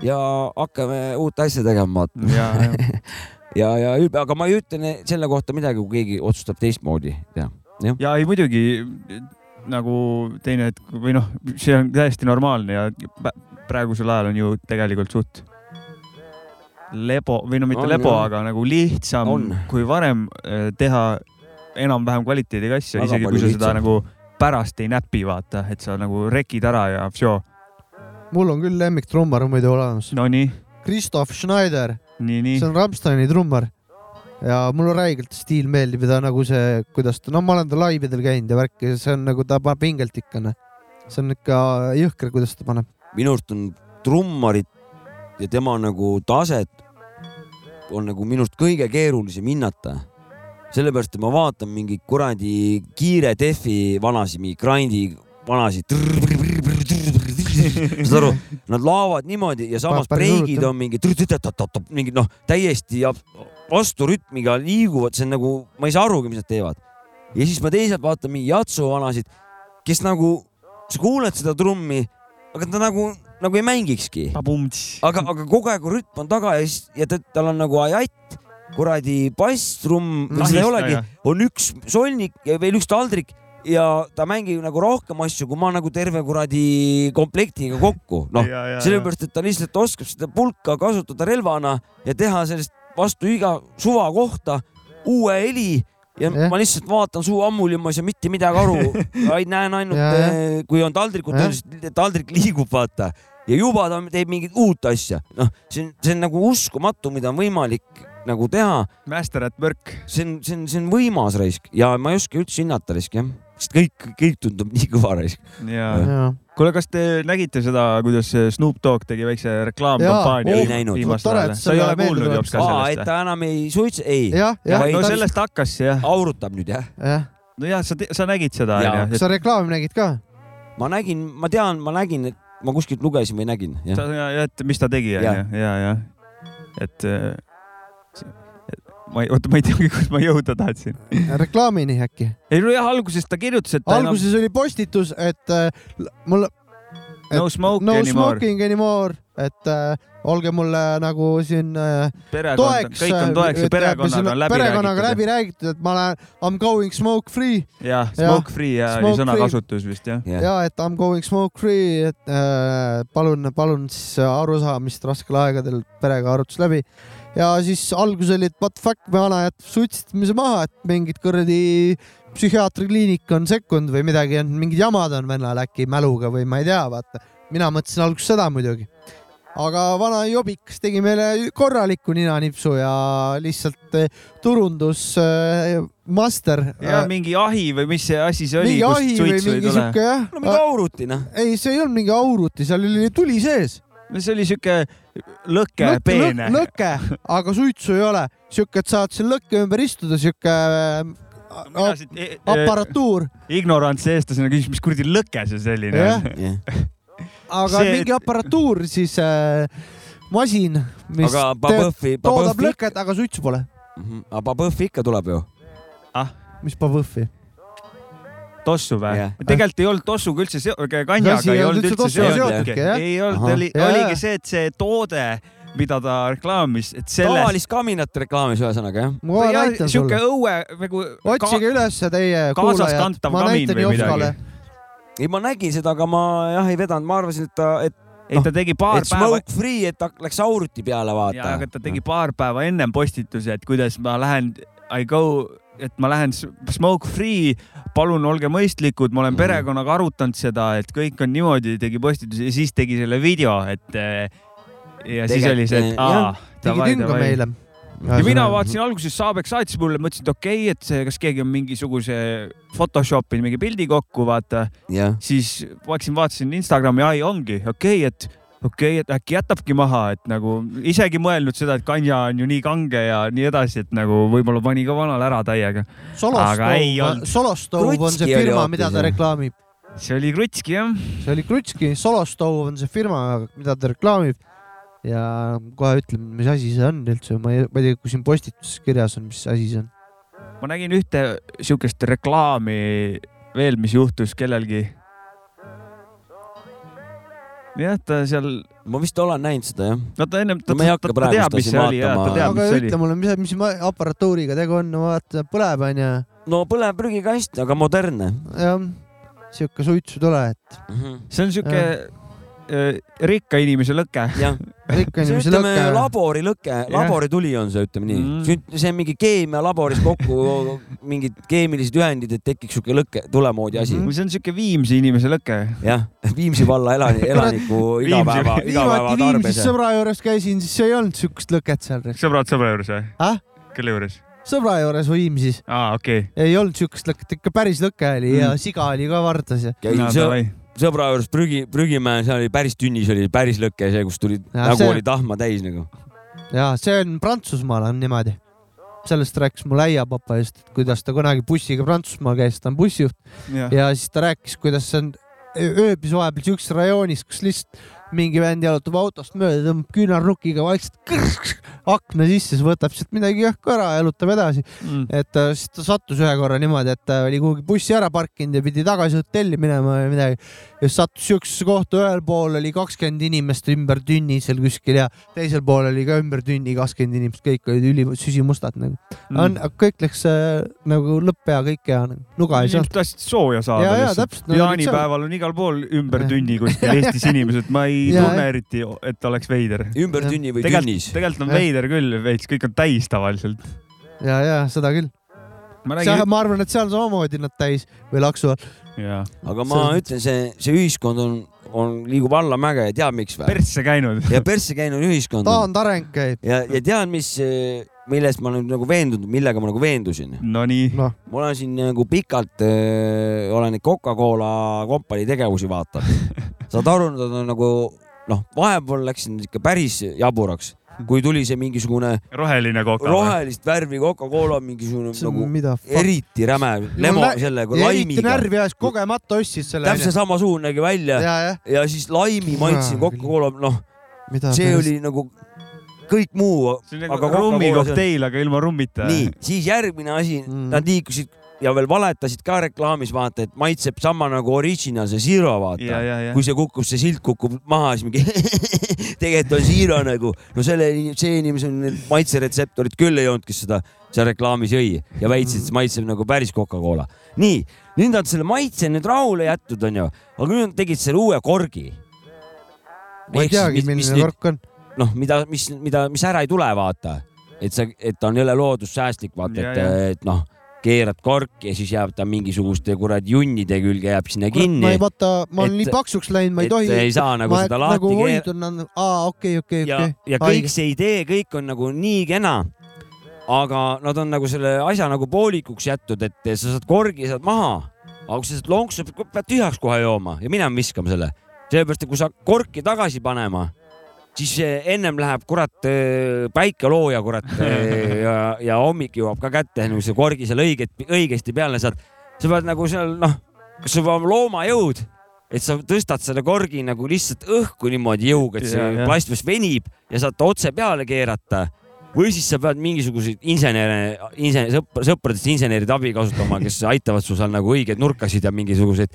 Ja hakkame uut asja tegema, ja, ja ja, ülbe, aga ma ei ütle selle kohta midagi, kui keegi otsustab teistmoodi teha. jah, ja ei muidugi nagu teine hetk või noh, see on täiesti normaalne ja praegusel ajal on ju tegelikult suht lebo või no mitte On, lebo, aga nagu lihtsam On. kui varem eh, teha enam-vähem kvaliteediga asja, isegi kui sa seda lihtsam. nagu pärast ei näpi, vaata, et sa nagu rekid ära ja vsjo. mul on küll lemmiktrummar muidu olemas. Nonii, Christoph Schneider, see. on Rammsteini trummar ja mulle räigelt stiil meeldib ja ta nagu see, kuidas ta, no ma olen ta laividel käinud ja värki, see on nagu, ta paneb hingelt ikka, noh. see on ikka jõhker, kuidas ta paneb. minu arust on trummarit ja tema nagu taset on nagu minu arust kõige keerulisem hinnata. sellepärast, et ma vaatan mingeid kuradi kiire defi vanasid, mingi grindi vanasid. saad aru, nad laovad niimoodi ja samas breigid on mingi mingid noh, täiesti ja vastu rütmiga liiguvad, see on nagu, ma ei saa arugi, mis nad teevad. ja siis ma teisalt vaatan mingi jatsu vanasid, kes nagu, sa kuuled seda trummi, aga ta nagu, nagu ei mängikski. aga, aga kogu aeg on rütm on taga ja siis, ja ta, tal on nagu ajatt, kuradi basstrumm, seda ei olegi, on üks solnik ja veel üks taldrik ja ta mängib nagu rohkem asju, kui ma nagu terve kuradi komplektiga kokku, noh sellepärast, et ta lihtsalt oskab seda pulka kasutada relvana ja teha sellest vastu iga suva kohta uue heli ja Jah. ma lihtsalt vaatan suu ammuli, ma ei saa mitte midagi aru, vaid näen ainult Ja, ja., kui on taldrikut Jah., siis taldrik liigub, vaata ja juba ta teeb mingit uut asja, noh, see on, see on nagu uskumatu, mida on võimalik nagu teha, Master at work. see on, see on, see on võimas raisk ja ma ei oska üldse hinnata raisk jah, sest kõik, kõik tundub nii kõva raisk. ja jaa. kuule, kas te nägite seda, kuidas Snoop Dogg tegi väikse reklaamkampaania ei näinud. sa ei ole kuulnud jops ka aa, et sellest ta enam ei suitse, ei, no sellest hakkas jah. aurutab nüüd jah? jah, nojah, sa, sa nägid seda onju. kas sa reklaami nägid ka? ma nägin, ma tean, ma nägin, et ma kuskilt lugesin või nägin, et mis ta tegi onju, ja, ja, et äh, et ma ei, oota, ma ei teagi, kus ma jõuda tahtsin. reklaamini äkki? ei no jah, alguses ta kirjutas, et ta alguses oli postitus, et äh, mul. No smoke no anymore. smoking anymore, et äh, olge mulle nagu siin äh, Perekond- kõik on toeks ja perekonnaga on läbi perekonnaga räägitud. läbi räägitud, et ma lähen, I m going smoke free. jah, smoke free ja oli smoke sõnakasutus vist jah. ja et I m going smoke free, et äh, palun, palun siis arusaamist raskel aegadel perega arutus läbi. Ja siis algus oli, et what the fuck, vana jätab suitsetamise maha, et mingid kuradi psühhiaatrikliinik on sekkunud või midagi mingid jamad on vennal äkki mäluga või ma ei tea, vaata. mina mõtlesin alguses seda muidugi. aga vana jobikas tegi meile korraliku ninanipsu ja lihtsalt eh, turundus äh, master. ja mingi ahi või mis see asi see oli, mingi kust ahi või suitsu ei mingi tule siuke? jah. no mingi auruti, noh. ei, see ei olnud mingi auruti, seal oli tuli sees. No see oli siuke lõke, peene. lõke, aga suitsu ei ole, siuke, et saad seal lõkke ümber istuda, siuke siit e- e- aparatuur, ignorantse eestlasena küsis, mis kuradi lõke see selline on. aga See- mingi aparatuur siis äh, masin, mis Aga Babõffi- toodab Babõffi- lõket, aga suitsu pole. aga Babõff ikka tuleb ju. ah, mis Babõffi? Tossu või Jah.? tegelikult ei olnud tossuga üldse seo-, kanjaga ei olnud üldse seotud. ei olnud, oli, oligi see, et see toode, mida ta reklaamis, et sellest. tavalist kaminat reklaamis ühesõnaga jah. ma näitan sihuke sulle. õue nagu. otsige ülesse teie kaasas kuulajad, ma näitan Jopskale ei, ma nägin seda, aga ma jah ei vedanud, ma arvasin, et ta, et ei, ta tegi paar et päeva smoke free, et ta läks auruti peale, ja, vaata aga ta tegi paar päeva ennem postituse, et kuidas ma lähen, I go, et ma lähen smoke free, palun olge mõistlikud, ma olen Mhm. perekonnaga arutanud seda, et kõik on niimoodi, tegi postituse ja siis tegi selle video, et eh, ja siis Tegelikult, oli see, et aa tegi tünga meile. ja mina vaatasin alguses, Saabek saatis mulle, mõtlesin, et okei okay,, et see, kas keegi on mingisuguse Photoshopinud mingi pildi kokku, vaata. siis läksin, vaatasin Instagrami, ai ongi okei okay,, et okei okay,, et äkki jätabki maha, et nagu isegi mõelnud seda, et kanja on ju nii kange ja nii edasi, et nagu võib-olla pani ka vanal ära täiega. Solostov on see firma, mida ta reklaamib. see oli krutski jah. see oli Krutski, Solostov on see firma, mida ta reklaamib. ja kohe ütlen, mis asi see on üldse, ma ei, ma ei tea, kui siin postituses kirjas on, mis asi see on. ma nägin ühte siukest reklaami veel, mis juhtus kellelgi. jah, ta seal, ma vist olen näinud seda jah. no ta ennem, ta, No ta, ta, ta teab, mis see oli ja ta vaatama. teab, aga mis see oli ütle. mulle, mis, mis ma- aparatuuriga tegu on, vaata põleb onju, no põleb prügikast, aga modernne. jah, sihuke suitsu ei tule, et see on siuke äh, rikka inimese lõke. jah, rikka see inimese lõke. labori lõke, laborituli on see, ütleme nii Mm. see on mingi keemialaboris kokku mingid keemilised ühendid, et tekiks siuke lõke, tule moodi asi mm. see on siuke Viimsi inimese lõke. jah, Viimsi valla elani, elaniku igapäeva, igapäeva viimati Viimsis tarbes. sõbra juures käisin, siis ei olnud siukest lõket seal. sõbrad sõbra juures või ah? kelle juures? sõbra juures Viimsis aa, okei ei olnud siukest lõket, ikka päris lõke oli Mm. ja siga oli ka vardas ja. käisin no,. sõ sõbra juures prügi, prügimäel, seal oli päris tünnis oli päris lõke, see, kus tuli Ja nägu see- oli tahma täis nagu. ja see on Prantsusmaal on niimoodi. sellest rääkis mul äiapapa just, et kuidas ta kunagi bussiga Prantsusmaal käis, ta on bussijuht jah. ja siis ta rääkis, kuidas see on ööbis vahepeal siukses rajoonis, kus lihtsalt mingi vend jalutab autost mööda, tõmbab küünarnukiga vaikselt akna sisse, siis võtab sealt midagi õhku ära ja jalutab edasi. Mm. et äh, siis ta sattus ühe korra niimoodi, et ta oli kuhugi bussi ära parkinud ja pidi tagasi hotelli minema või midagi. ja siis sattus siuksesse kohta, ühel pool oli kakskümmend inimest ümber tünni seal kuskil ja teisel pool oli ka ümber tünni kakskümmend inimest, kõik olid üli süsimustad nagu Mm. on, kõik läks äh, nagu lõpp hea, kõik hea nagu, nuga ei saanud. tahtsid sooja saada Ja, ja, täpselt,. no jaanipäeval on igal pool ümber tünni kuskil Eestis inimesed, ma ei Ja, tunne ja. eriti, et oleks veider. ümber Jah. tünni või tegelikult, tünnis. tegelikult on Jah. veider küll veits, kõik on täis tavaliselt. ja, ja seda küll. ma nägin, ma arvan, et seal samamoodi nad täis või laksuvad. jaa, aga ma Selles ütlen, see, see ühiskond on, on, liigub allamäge ja tead, miks või? persse käinud. ja persse käinud ühiskond on. taandareng käib. ja, ja tead, mis, millest ma nüüd nagu veendunud, millega ma nagu veendusin? Nonii, noh, ma olen siin nagu pikalt äh,, olen Coca-Cola kompanii tegevusi vaadanud. saad aru, nad on nagu noh, vahepeal läksin ikka päris jaburaks. kui tuli see mingisugune roheline Coca. rohelist värvi Coca-Cola, mingisugune See nagu mida eriti räme lemo nä- selle ja eriti laimiga. närvi ajas kogemata ostis selle. täpselt samasugune nägi välja ja, ja, ja siis laimi maitsesin Kurat. Coca-Cola, noh, mida see oli nagu kõik muu. see on nagu rummikokteil, aga ilma rummita. nii, siis järgmine asi mm., nad liikusid ja veel valetasid ka reklaamis, vaata, et maitseb sama nagu original see Zero, vaata kui see kukub, see silt kukub maha, siis mingi tegelikult on Zero nagu, no selle, see inimesel need maitseretseptorid küll ei olnud, kes seda seal reklaamis jõi ja väitsid, et see maitseb nagu päris Coca-Cola. nii, nüüd nad selle maitse nüüd rahule jätnud, onju, aga nüüd nad tegid selle uue korgi. ma ei teagi, milline kork on. noh, mida, mis, mida, mis ära ei tule, vaata, et sa, et ta on jälle loodussäästlik, vaata, et et noh, keerad korki ja siis jääb ta mingisuguste kuradi junnide külge jääb sinna ma kinni ei. vaata, ma olen Et- nii paksuks läinud, ma ei tohi. ei saa nagu ma seda lahti nagu keer- hoidun, aa, okei, okei, okei., ja kõik see idee, kõik on nagu nii kena. aga nad on nagu selle asja nagu poolikuks jätnud, et sa saad korgi saad maha, aga kui sa sealt lonksu pead tühjaks kohe jooma ja minema viskama selle, sellepärast et kui sa korki tagasi panema, siis see ennem läheb kurat äh, päikelooja kurat äh, ja, ja hommik jõuab ka kätte, kui see korgi seal õiget, õigesti peale saad. sa pead nagu seal noh, kas sul olema loomajõud, et sa tõstad selle korgi nagu lihtsalt õhku niimoodi jõuga, et Ja, see ja. plastmass venib ja saad ta otse peale keerata või siis sa pead mingisuguseid insenere, insener, sõpra, sõpradest inseneride abi kasutama, kes aitavad sul seal nagu õigeid nurkasid ja mingisuguseid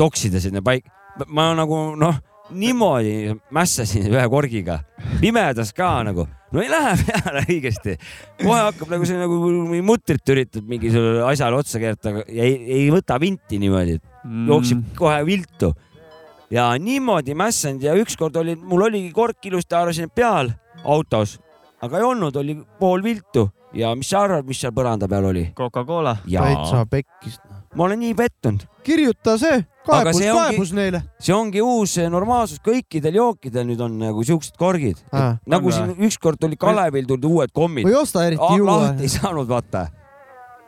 toksida sinna paik-. ma nagu noh, niimoodi mässasin ühe korgiga, pimedas ka nagu, no ei lähe peale õigesti. kohe hakkab nagu see nagu mutrit üritad mingisugusele asjale otsa keerata ja ei, ei võta vinti niimoodi, Mm. jookseb kohe viltu. ja niimoodi mässanud ja ükskord oli, mul oligi kork ilusti haarasin peal autos, aga ei olnud, oli pool viltu ja mis sa arvad, mis seal põranda peal oli? Coca-Cola. täitsa pekkis. ma olen nii pettunud. kirjuta see, kaebus, see ongi- kaebus neile. see ongi uus normaalsus, kõikidel jookidel nüüd on nagu siuksed korgid. Aa. nagu siin ükskord tuli Kalevil tulid uued kommid või, osta eriti lahti juua. ei saanud vaata.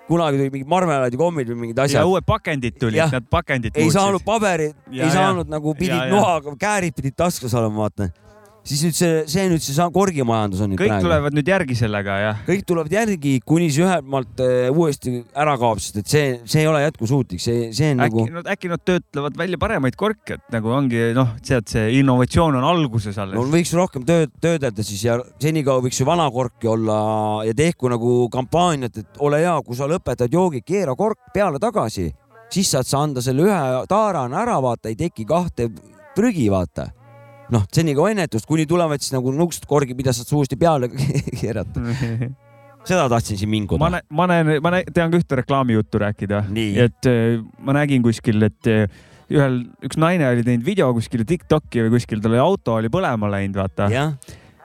kunagi tulid mingid marmelaadikommid või mingid ja asjad. uued pakendid tulid, need pakendid ei saanud paberit, Ja, ei ja. saanud nagu Ja, pidid ja. noaga, käärid pidid taskus olema, vaata. Siis nüüd see, see nüüd see korgimajandus on nüüd kõik praegu. tulevad nüüd järgi sellega jah. kõik tulevad järgi, kuni see ühelt maalt äh, uuesti ära kaob, sest et see, see ei ole jätkusuutlik, see, see on äkki nagu, nad, äkki nad töötlevad välja paremaid korke, et nagu ongi noh, tead, see innovatsioon on alguses alles no võiks rohkem tööd, töödelda siis ja senikaua võiks ju vana korki olla ja tehku nagu kampaaniat, et ole hea, kui sa lõpetad joogi, keera kork peale tagasi, siis saad sa anda selle ühe taarana ära, vaata, ei teki kahte prügi, vaata. noh, senikaua ennetust, kuni tulevad siis nagu nukst korgi, mida saad uuesti peale keerata. seda tahtsin siin ma minguda. näen, ma näen, ma näen, tean ka ühte reklaamijuttu rääkida. Et eh, ma nägin kuskil, et eh, ühel, üks naine oli teinud video kuskile Tiktoki või kuskil, tal oli auto oli põlema läinud, vaata.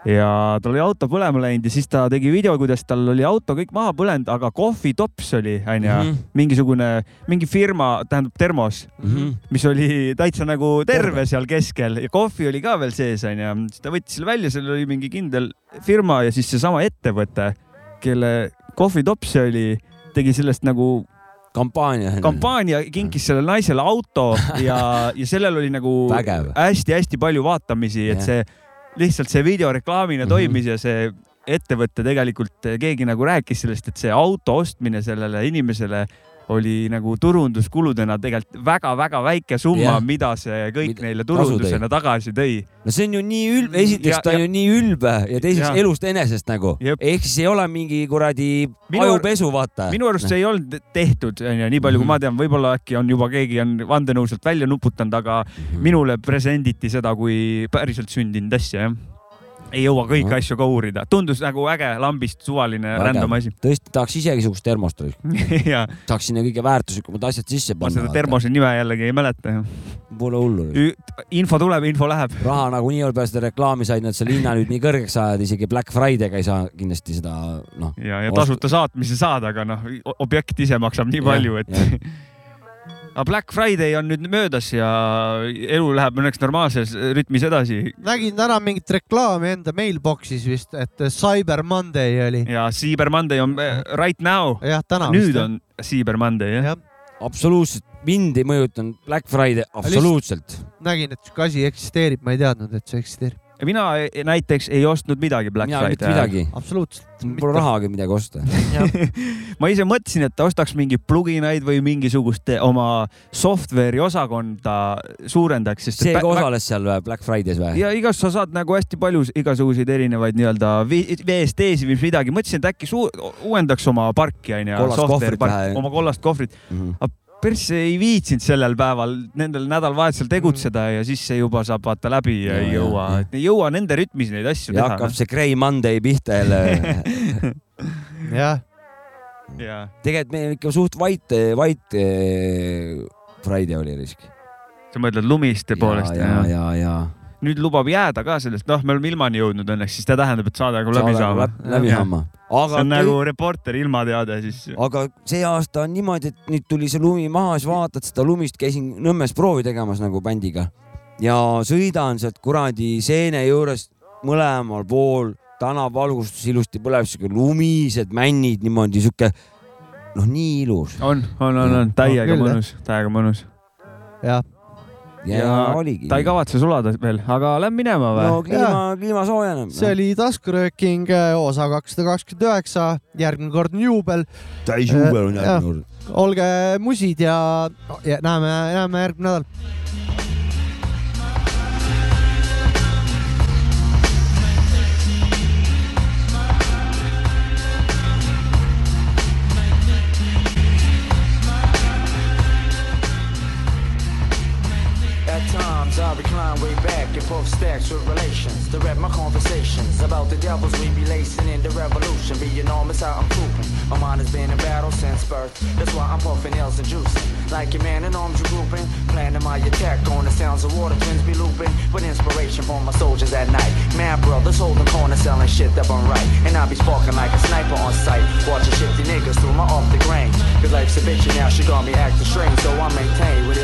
Ja tal oli auto põlema läinud ja siis ta tegi video, kuidas tal oli auto kõik maha põlenud, aga kohvitops oli, onju, Mhm. mingisugune, mingi firma, tähendab termos, Mhm. mis oli täitsa nagu terve seal keskel ja kohvi oli ka veel sees, onju. siis ta võttis selle välja, seal oli mingi kindel firma ja siis seesama ettevõte, kelle kohvitops see oli, tegi sellest nagu kampaania. kampaania, kinkis sellele naisele auto ja, ja sellel oli nagu hästi-hästi palju vaatamisi, et see lihtsalt see video reklaamina Mhm. toimis ja see ettevõte tegelikult, keegi nagu rääkis sellest, et see auto ostmine sellele inimesele oli nagu turunduskuludena tegelikult väga-väga väike summa mida see kõik Mida- neile turundusena tagasi tõi. no see on ju nii ülbe, esiteks Ja- ta on ja- ju nii ülbe ja teiseks Ja. elust enesest nagu. Ehk siis ei ole mingi kuradi ajupesu, vaata. minu arust see ei olnud tehtud, onju, nii palju kui Mhm. ma tean, võib-olla äkki on juba keegi on vandenõu sealt välja nuputanud, aga Mhm. minule presenditi seda kui päriselt sündinud asja, jah. Ei jõua kõiki No. asju ka uurida, tundus nagu äge lambist suvaline random asi. tõesti tahaks isegi sihukest termost, ja tahaks sinna kõige väärtuslikumad asjad sisse ma panna seda. termose nime jällegi ei mäleta. Pole hullu. info tuleb, info läheb. raha nagunii oli peale seda reklaami said nad selle hinna nüüd nii kõrgeks ajada, isegi Black Friday'ga ei saa kindlasti seda noh. ja, ja tasuta saatmise saad, aga noh, objekt ise maksab nii palju, et. aga Black Friday on nüüd möödas ja elu läheb õnneks normaalses rütmis edasi nägin täna mingit reklaami enda mailbox'is vist, et Cyber Monday oli. ja Cyber Monday on eh, right now. jah, täna nüüd vist. on Cyber Monday jah jah, absoluutselt, mind ei mõjutanud Black Friday, absoluutselt. nägin, et sihuke asi eksisteerib, ma ei teadnud, et see eksisteerib. Mina e- näiteks ei ostnud midagi Black Friday mitte midagi. absoluutselt. Pole rahagi midagi osta. ma ise mõtlesin, et ostaks mingeid pluginaid või mingisugust oma software'i osakonda suurendaks, sest see ka osales seal või Black Friday's või? ja igas sa saad nagu hästi palju igasuguseid erinevaid nii-öelda VST-si või midagi, mõtlesin, et äkki suu- uuendaks oma parki onju, oma kollast kohvrit mm. -hmm. Persse ei viitsinud sellel päeval, nendel nädalavahetusel tegutseda ja siis see juba saab vaata läbi ja, Ja, ei ja, jõua ja., et ei jõua nende rütmis neid asju ja teha. hakkab see Grey Monday pihta jälle. jah, ja tegelikult meil ikka suht vait, vait eh, Friday oli risk. sa mõtled lumiste poolest ja, ja, ja. Nüüd lubab jääda ka sellest, noh, me oleme ilmani jõudnud õnneks, siis see tähendab, et saade hakkab läbi saama. läbi saama. see aga on nagu reporteri ilmateade siis. aga see aasta on niimoodi, et nüüd tuli see lumi maha, siis vaatad seda lumist, käisin Nõmmes proovi tegemas nagu bändiga ja sõidan sealt kuradi seene juurest mõlemal pool tänavavalgustus ilusti põleb, siuke lumised männid niimoodi siuke noh, nii ilus. on, on, on, on täiega küll, jah. mõnus, täiega mõnus. jah. Ja, ja oligi. ta ei kavatse sulada veel, aga lähme minema või no kliima, kliima soojeneb. see oli taskurööking osa kakssada kakskümmend üheksa, järgmine kord on juubel. täisjuubel on Jah. järgmine kord. olge musid ja, ja näeme, näeme järgmine nädal. I recline way back and puff stacks with relations to rap my conversations about the devils we be lacing in the revolution. Be enormous how I'm trooping. My mind has been in battle since birth. That's why I'm puffing L's and juicing. Like your man in arms grouping. Planning my attack on the sounds of water twins be looping. With inspiration for my soldiers at night. Mad brothers holding corners selling shit that I'm right. And I be sparking like a sniper on sight. Watching shifty niggas through my off the grain. Cause life's a bitch and now she got me acting strange. So I maintain with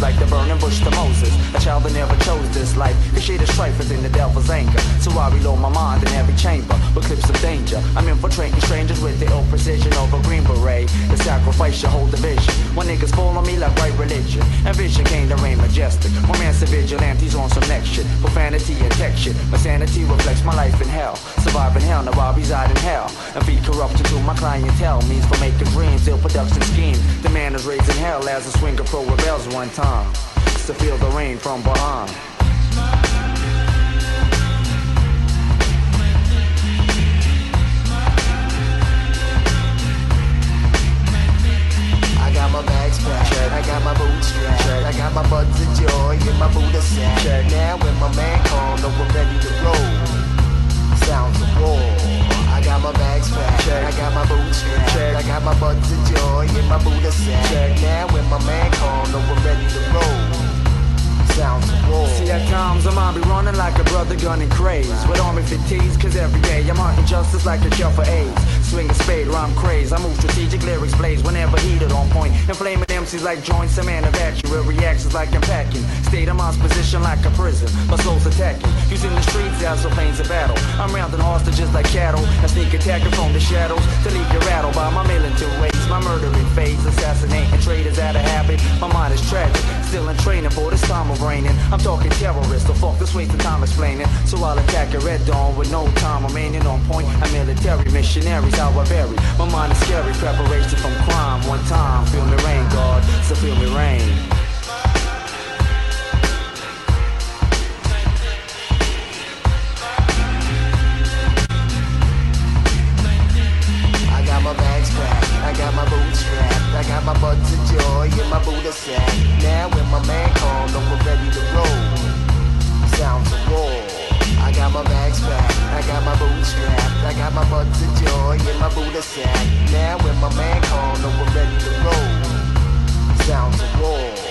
like the burning bush to Moses. A child that never chose this life. Cause shit is strife is in the devil's anger. So I reload my mind in every chamber with clips of danger. I'm infiltrating strangers with the old precision of a green beret. The sacrifice your whole division. When niggas fall on me like right religion. And vision came to reign majestic. Romance and vigilantes on some next shit. Profanity and tech shit. My sanity reflects my life in hell. Surviving hell, now I reside in hell. And feed corruption to my clientele means for making dreams, ill production scheme. The man is raising hell as a swinger pro rebels one time. Uh, to feel the rain from behind. I got my bags packed, I got my boots strapped, I got my buds of joy in my Buddha sack. Now when my man know we're ready to roll. Sounds of war. I got my bags packed, I got my boots strapped, I got my buds of joy in my Buddha sack. Now when my man called, know we're ready to roll. Sounds of war. See, at times I might be running like a brother gunning craze. With army fatigues, cause every day I'm hunting justice like a cure for AIDS. Swing a spade, rhyme craze. I move strategic lyrics blaze whenever heated on point. Inflaming MCs like joints, a man of. Real reactions like I'm packing. State of mind's position like a prison. My soul's attacking. Using the streets as a planes of battle. I'm rounding hostages like cattle. And sneak attacking from the shadows. To leave you rattled by my militant ways. My murdering phase. Assassinating traitors out of habit. My mind is tragic. Still in training for this time of raining. I'm talking terrorists. So fuck this wasting time explaining. So I'll attack a red dawn with no time remaining on point. I'm military missionaries. How I vary. My mind is scary. Preparation from crime. One time. Feel me rain, God. So feel me rain. got my boots strapped. I got my buds of joy in my Buddha sack. Now when my man called, we're ready to roll. Sounds a war. I got my bags packed. I got my boots strapped. I got my buds of joy in my Buddha sack. Now when my man called, we're ready to roll. Sounds a war.